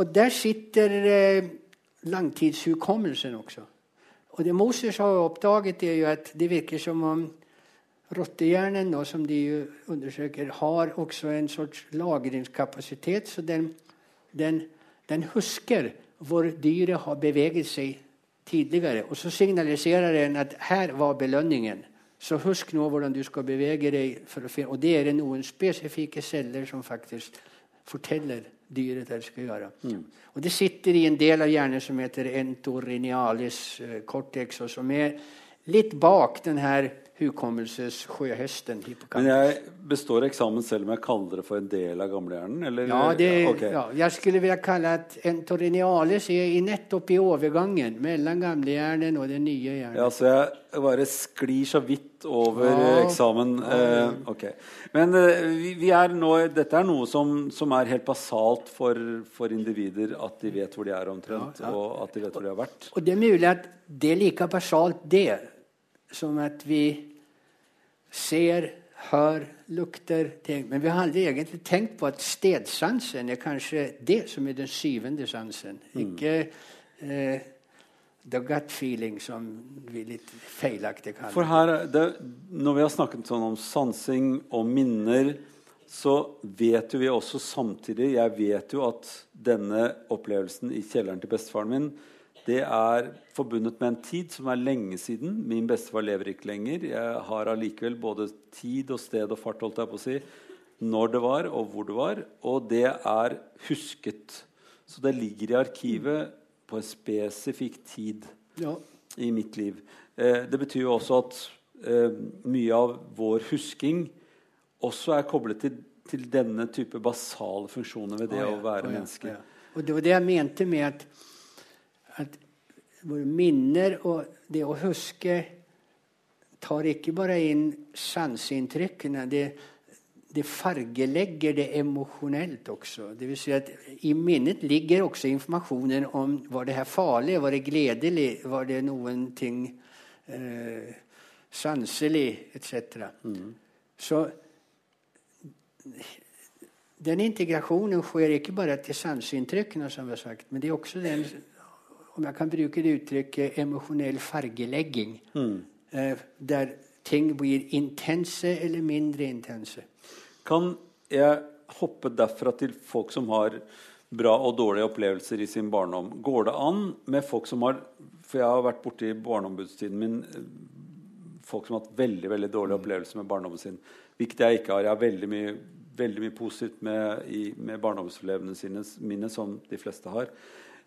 Speaker 2: Og der sitter eh, langtidshukommelsen også. Og det Moses har oppdaget, er jo at det virker som om Rottehjernen da, som de undersøker, har også en sorts lagringskapasitet. så den, den, den husker hvor dyret har beveget seg tidligere. Og så signaliserer den at her var belønningen. Så husk nå hvordan du skal bevege deg. Og det er det noen spesifikke celler som faktisk forteller dyret det skal gjøre. Og det sitter i en del av hjernen som heter entorinialis eh, cortex, og som er litt bak den her hukommelsessjøhesten.
Speaker 1: Men jeg består eksamen selv om jeg kaller det for en del av gamlehjernen? Eller?
Speaker 2: Ja, det,
Speaker 1: okay.
Speaker 2: ja, jeg skulle vilja kalle at entorinialis er i nettopp i overgangen mellom gamlehjernen og den nye hjernen.
Speaker 1: Ja, så jeg bare sklir så vidt over
Speaker 2: Ja.
Speaker 1: eh, eksamen. Eh, ok. Men eh, vi, vi er nå, dette er noe som, som er helt basalt for, for individer, at de vet hvor de er omtrent,
Speaker 2: ja.
Speaker 1: og at de vet hvor de har vært.
Speaker 2: Og det er mulig at det er like basalt det som at vi ser, hører, lukter ting. Men vi har aldri egentlig tenkt på at stedsansen er kanskje det som er den syvende sansen. Ikke eh, the gut feeling, som vi litt feilaktig kaller
Speaker 1: For her, er det, Når vi har snakket sånn om sansing og minner, så vet jo vi også samtidig Jeg vet jo at denne opplevelsen i kjelleren til bestefaren min det er forbundet med en tid som er lenge siden. Min bestefar lever ikke lenger. Jeg har allikevel både tid og sted og fart holdt jeg på å si, når det var, og hvor det var. Og det er husket. Så det ligger i arkivet på en spesifikk tid
Speaker 2: Ja.
Speaker 1: i mitt liv. Eh, det betyr jo også at eh, mye av vår husking også er koblet til, til denne type basale funksjoner ved det
Speaker 2: Å, ja.
Speaker 1: å være
Speaker 2: oh, ja.
Speaker 1: menneske.
Speaker 2: Og det var det jeg mente med at våre minner og det å huske tar ikke bare inn sanseinntrykkene. Det, det fargelegger det emosjonelt også. Det vil si at I minnet ligger også informasjonen om var det her farlig, var det gledelig, var det noen ting eh, sanselig, etc. Så den integrasjonen skjer ikke bare til sanseinntrykkene, som vi har sagt, men det er også den om jeg kan bruke det uttrykket emosjonell fargelegging. Eh, der ting blir intense eller mindre intense.
Speaker 1: Kan jeg hoppe derfra til folk som har bra og dårlige opplevelser i sin barndom? Går det an med folk som har For jeg har vært borti barneombudstiden min eh, folk som har hatt veldig veldig dårlige opplevelser med barndommen sin. Hvilket jeg ikke har. Jeg har veldig mye, veldig mye positivt med, i, med barndomsopplevelsene sine, mine, som de fleste har.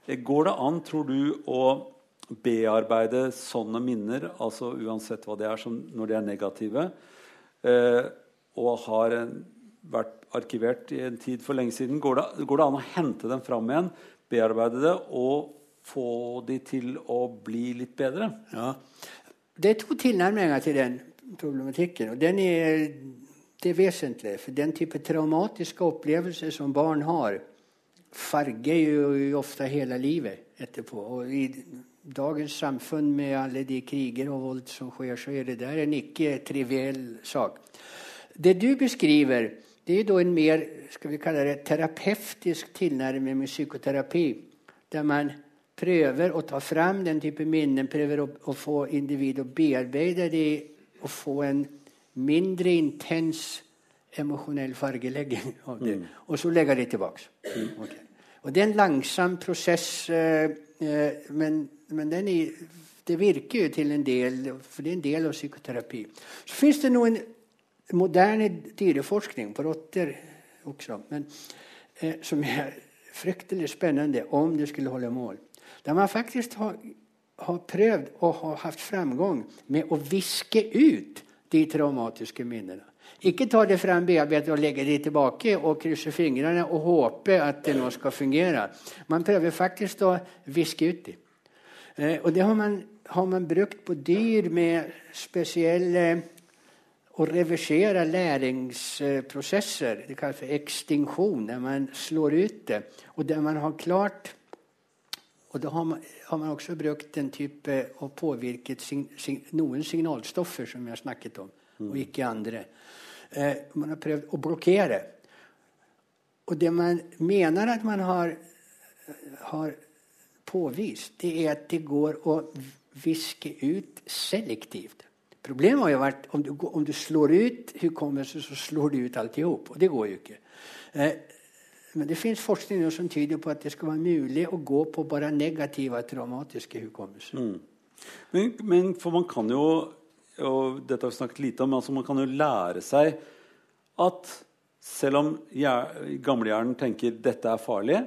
Speaker 1: Går det an, tror du, å bearbeide sånne minner, altså uansett hva det er, når de er negative, eh, og har vært arkivert i en tid for lenge siden, går det, går det an å hente dem fram igjen, bearbeide det og få de til å bli litt bedre?
Speaker 2: Ja. Det er to tilnærminger til den problematikken. og den er, Det er vesentlig. For den type traumatiske opplevelser som barn har, farger jo ofte hele livet etterpå. Og i dagens samfunn med alle de kriger og vold som skjer, så er det der en ikke triviell sak. Det du beskriver, det er en mer skal vi kalle det, terapeutisk tilnærming med psykoterapi. Der man prøver å ta fram den type minnen, prøver å, å få individet å bearbeide det og få en mindre intens emosjonell fargelegging av det. Og så legge det tilbake. Okay. Og det er en langsom prosess, eh, eh, men, men den er, det virker jo til en del, for det er en del av psykoterapi. Så fins det noen moderne dyreforskning på rotter også, men, eh, som er fryktelig spennende om det skulle holde mål. Der man faktisk har, har prøvd og har hatt framgang med å viske ut de traumatiske minnene. Ikke ta det frem, bearbeide og legge det tilbake og krysse fingrene og håpe at det nå skal fungere. Man prøver faktisk å viske ut det. Eh, og det har man, har man brukt på dyr med spesielle å reversere læringsprosesser. Det kalles for ekstinksjon, der man slår ut det. Og der man har klart Og da har man, har man også brukt den type og påvirket sin, sin, noen signalstoffer som jeg har snakket om, og ikke andre. Eh, man har prøvd å blokkere. Og det man mener at man har, har påvist, det er at det går å viske ut selektivt. Problemet har jo vært om du, om du slår ut hukommelsen, så slår du ut alltihop. Og det går jo ikke. Eh, men det fins forskning som tyder på at det skal være mulig å gå på bare negative traumatiske hukommelser.
Speaker 1: Mm. Men, men, for man kan jo og dette har vi snakket lite om, men altså man kan jo lære seg at selv om gamlehjernen tenker dette er farlig,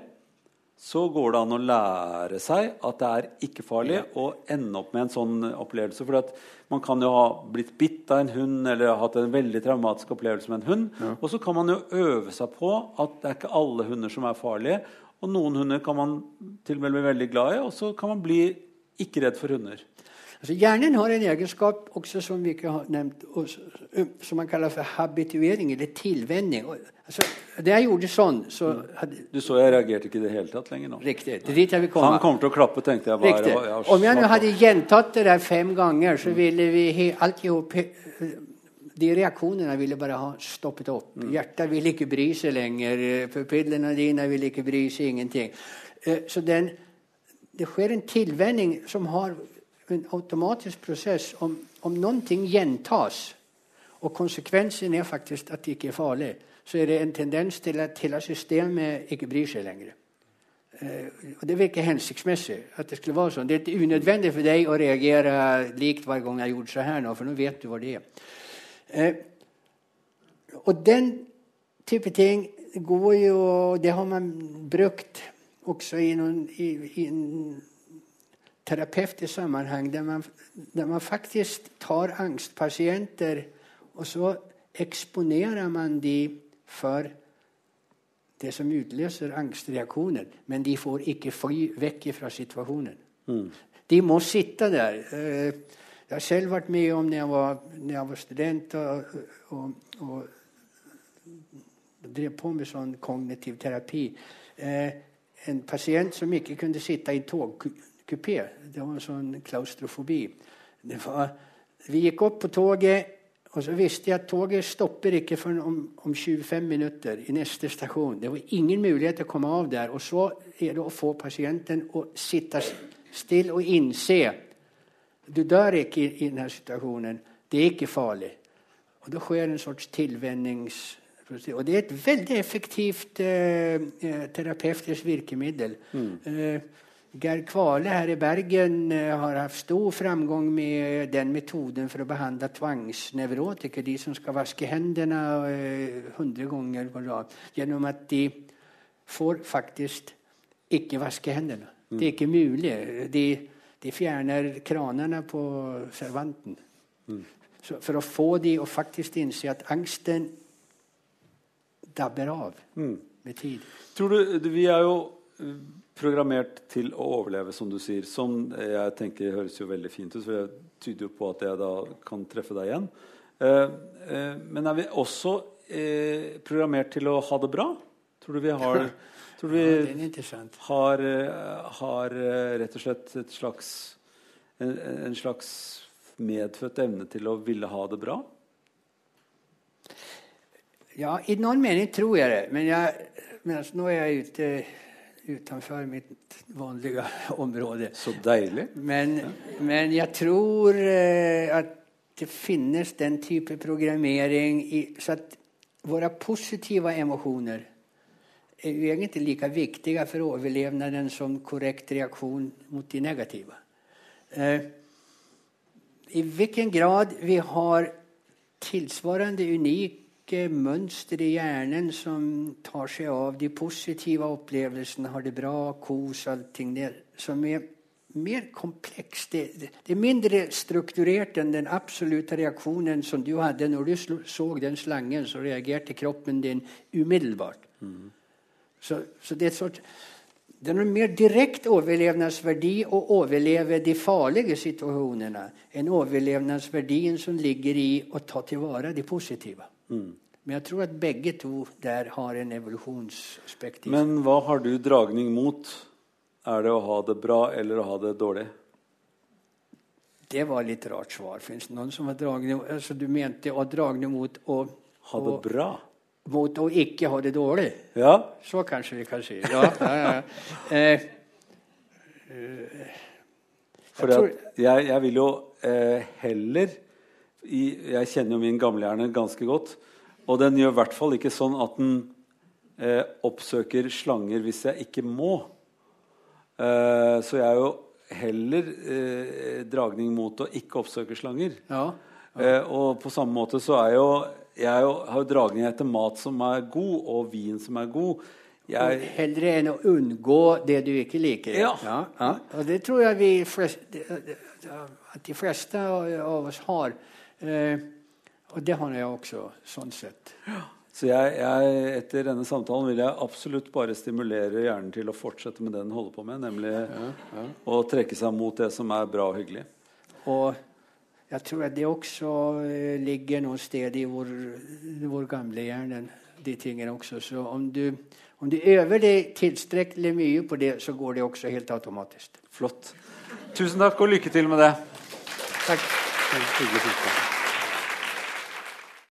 Speaker 1: så går det an å lære seg at det er ikke farlig, og ende opp med en sånn opplevelse. For man kan jo ha blitt bitt av en hund eller hatt en veldig traumatisk opplevelse med en hund. Ja. Og så kan man jo øve seg på at det er ikke alle hunder som er farlige. Og noen hunder kan man til og med bli veldig glad i, og så kan man bli ikke redd for hunder.
Speaker 2: Altså, hjernen har en egenskap også som vi ikke har nevnt, som man kaller for habituering, eller tilvenning. Altså, da jeg gjorde sånn så hadde...
Speaker 1: Du så jeg reagerte ikke i det hele tatt lenger nå.
Speaker 2: Riktig. Det dit jeg vil komme.
Speaker 1: Han kommer til å klappe, tenkte jeg.
Speaker 2: bare. Riktig. Jeg Om jeg nå hadde gjentatt det der fem ganger, så ville vi alt i hop de reaksjonene ville bare ha stoppet opp. Mm. Hjertet ville ikke bry seg lenger. Pupillene dine ville ikke bry seg. Ingenting. Eh, så den, det skjer en tilvenning som har en automatisk prosess. Om, om ting gjentas, og konsekvensen er faktisk at det ikke er farlig, så er det en tendens til at hele systemet ikke bryr seg lenger. Uh, og Det virker hensiktsmessig. at Det skulle være sånn. Det er unødvendig for deg å reagere likt hver gang jeg har gjort så her nå, for nå vet du hva det er. Uh, og den type ting går jo Det har man brukt også i, noen, i, i terapeutisk sammenheng der man, der man, faktisk tar angstpasienter, og så eksponerer man de for det som utløser angstreaksjoner. Men de får ikke fly vekk fra situasjonen. Mm. De må sitte der. Eh, jeg har selv vært med om når jeg var, når jeg var student og, og, og, drev på med sånn kognitiv terapi. Eh, en pasient som ikke kunne sitte i tog kupé. Det var sånn klaustrofobi. Var, vi gikk opp på toget, og så visste jeg at toget stopper ikke før om, om 25 minutter i neste stasjon. Det var ingen mulighet til å komme av der. Og så er det å få pasienten å sitte stille og innse du dør ikke i, i denne situasjonen. Det er ikke farlig. Og da skjer en sorts tilvennings... Og det er et veldig effektivt eh, eh terapeutisk virkemiddel. Mm. Eh, Geir Kvale her i Bergen eh, har hatt stor framgang med den metoden for å behandle tvangsnevrotikere, de som skal vaske hendene eh, hundre ganger på rad, gjennom at de får faktisk ikke vaske hendene. Mm. Det er ikke mulig. De, de fjerner kranene på servanten. Mm. for å få de å faktisk innse at angsten dabber av mm. med tid.
Speaker 1: Tror du, Vi er jo programmert til å overleve, som du sier. Som jeg tenker høres jo veldig fint ut, for jeg tyder jo på at jeg da kan treffe deg igjen. Eh, eh, men er vi også eh, programmert til å ha det bra? Tror du vi har Tror du vi ja, har, har, rett og slett et slags, en, en slags medfødt evne til å ville ha det bra?
Speaker 2: Ja, i noen mening tror jeg det. Men, jeg, men altså, nå er jeg ute utenfor mitt vanlige område.
Speaker 1: Så deilig.
Speaker 2: Men, men jeg tror eh, at det finnes den type programmering i, så at våre positive emosjoner er jo egentlig like viktige for overlevnaden som korrekt reaksjon mot de negative. Eh, I hvilken grad vi har tilsvarende unik ulike mønster i hjernen som tar seg av de positive opplevelsene, har det bra, kos, allting der, som er mer komplekst. Det, det, er mindre strukturert enn den absolutte reaksjonen som du hadde når du så den slangen. Så reagerte kroppen din umiddelbart. Mm. Så, så, det er et sort, det er en mer direkte overlevnadsverdi å overleve de farlige situasjonene enn overlevnadsverdien som ligger i å ta til vare de positive. Mm. Men jeg tror at begge to der har en evolusjonsspektiv.
Speaker 1: Men hva har du dragning mot? Er det å ha det bra eller å ha det dårlig?
Speaker 2: Det var litt rart svar. Fins det noen som har dragning altså, Du mente å dragning mot å
Speaker 1: Ha det bra?
Speaker 2: Mot å ikke ha det dårlig?
Speaker 1: Ja.
Speaker 2: Så kanskje vi kan si. Ja, ja, ja. Eh,
Speaker 1: eh, jeg, jeg, jeg, vil jo eh, heller Jeg kjenner jo min gamlehjerne ganske godt. Og den gjør i hvert fall ikke sånn at den eh, oppsøker slanger hvis jeg ikke må. Eh, så jeg er jo heller eh, dragning mot å ikke oppsøke slanger.
Speaker 2: Ja.
Speaker 1: Eh, og på samme måte så er jo jeg er jo, har jo dragning etter mat som er god, og vin som er god. Jeg,
Speaker 2: Heller enn å unngå det du ikke liker.
Speaker 1: Ja.
Speaker 2: ja. Og det tror jeg vi flest, at de fleste av oss har. Eh, og det har jeg også, sånn sett.
Speaker 1: så jeg, jeg, etter denne samtalen vil jeg absolutt bare stimulere hjernen til å fortsette med det den holder på med, nemlig å trekke seg mot det som er bra og hyggelig.
Speaker 2: Og jeg tror at det også eh, ligger noe sted i vår, vår gamle hjernen, de tingene også. Så om du, om du øver deg tilstrekkelig mye på det, så går det også helt automatisk.
Speaker 1: Flott. Tusen takk og lykke til med det.
Speaker 2: Takk.
Speaker 1: Hyggelig.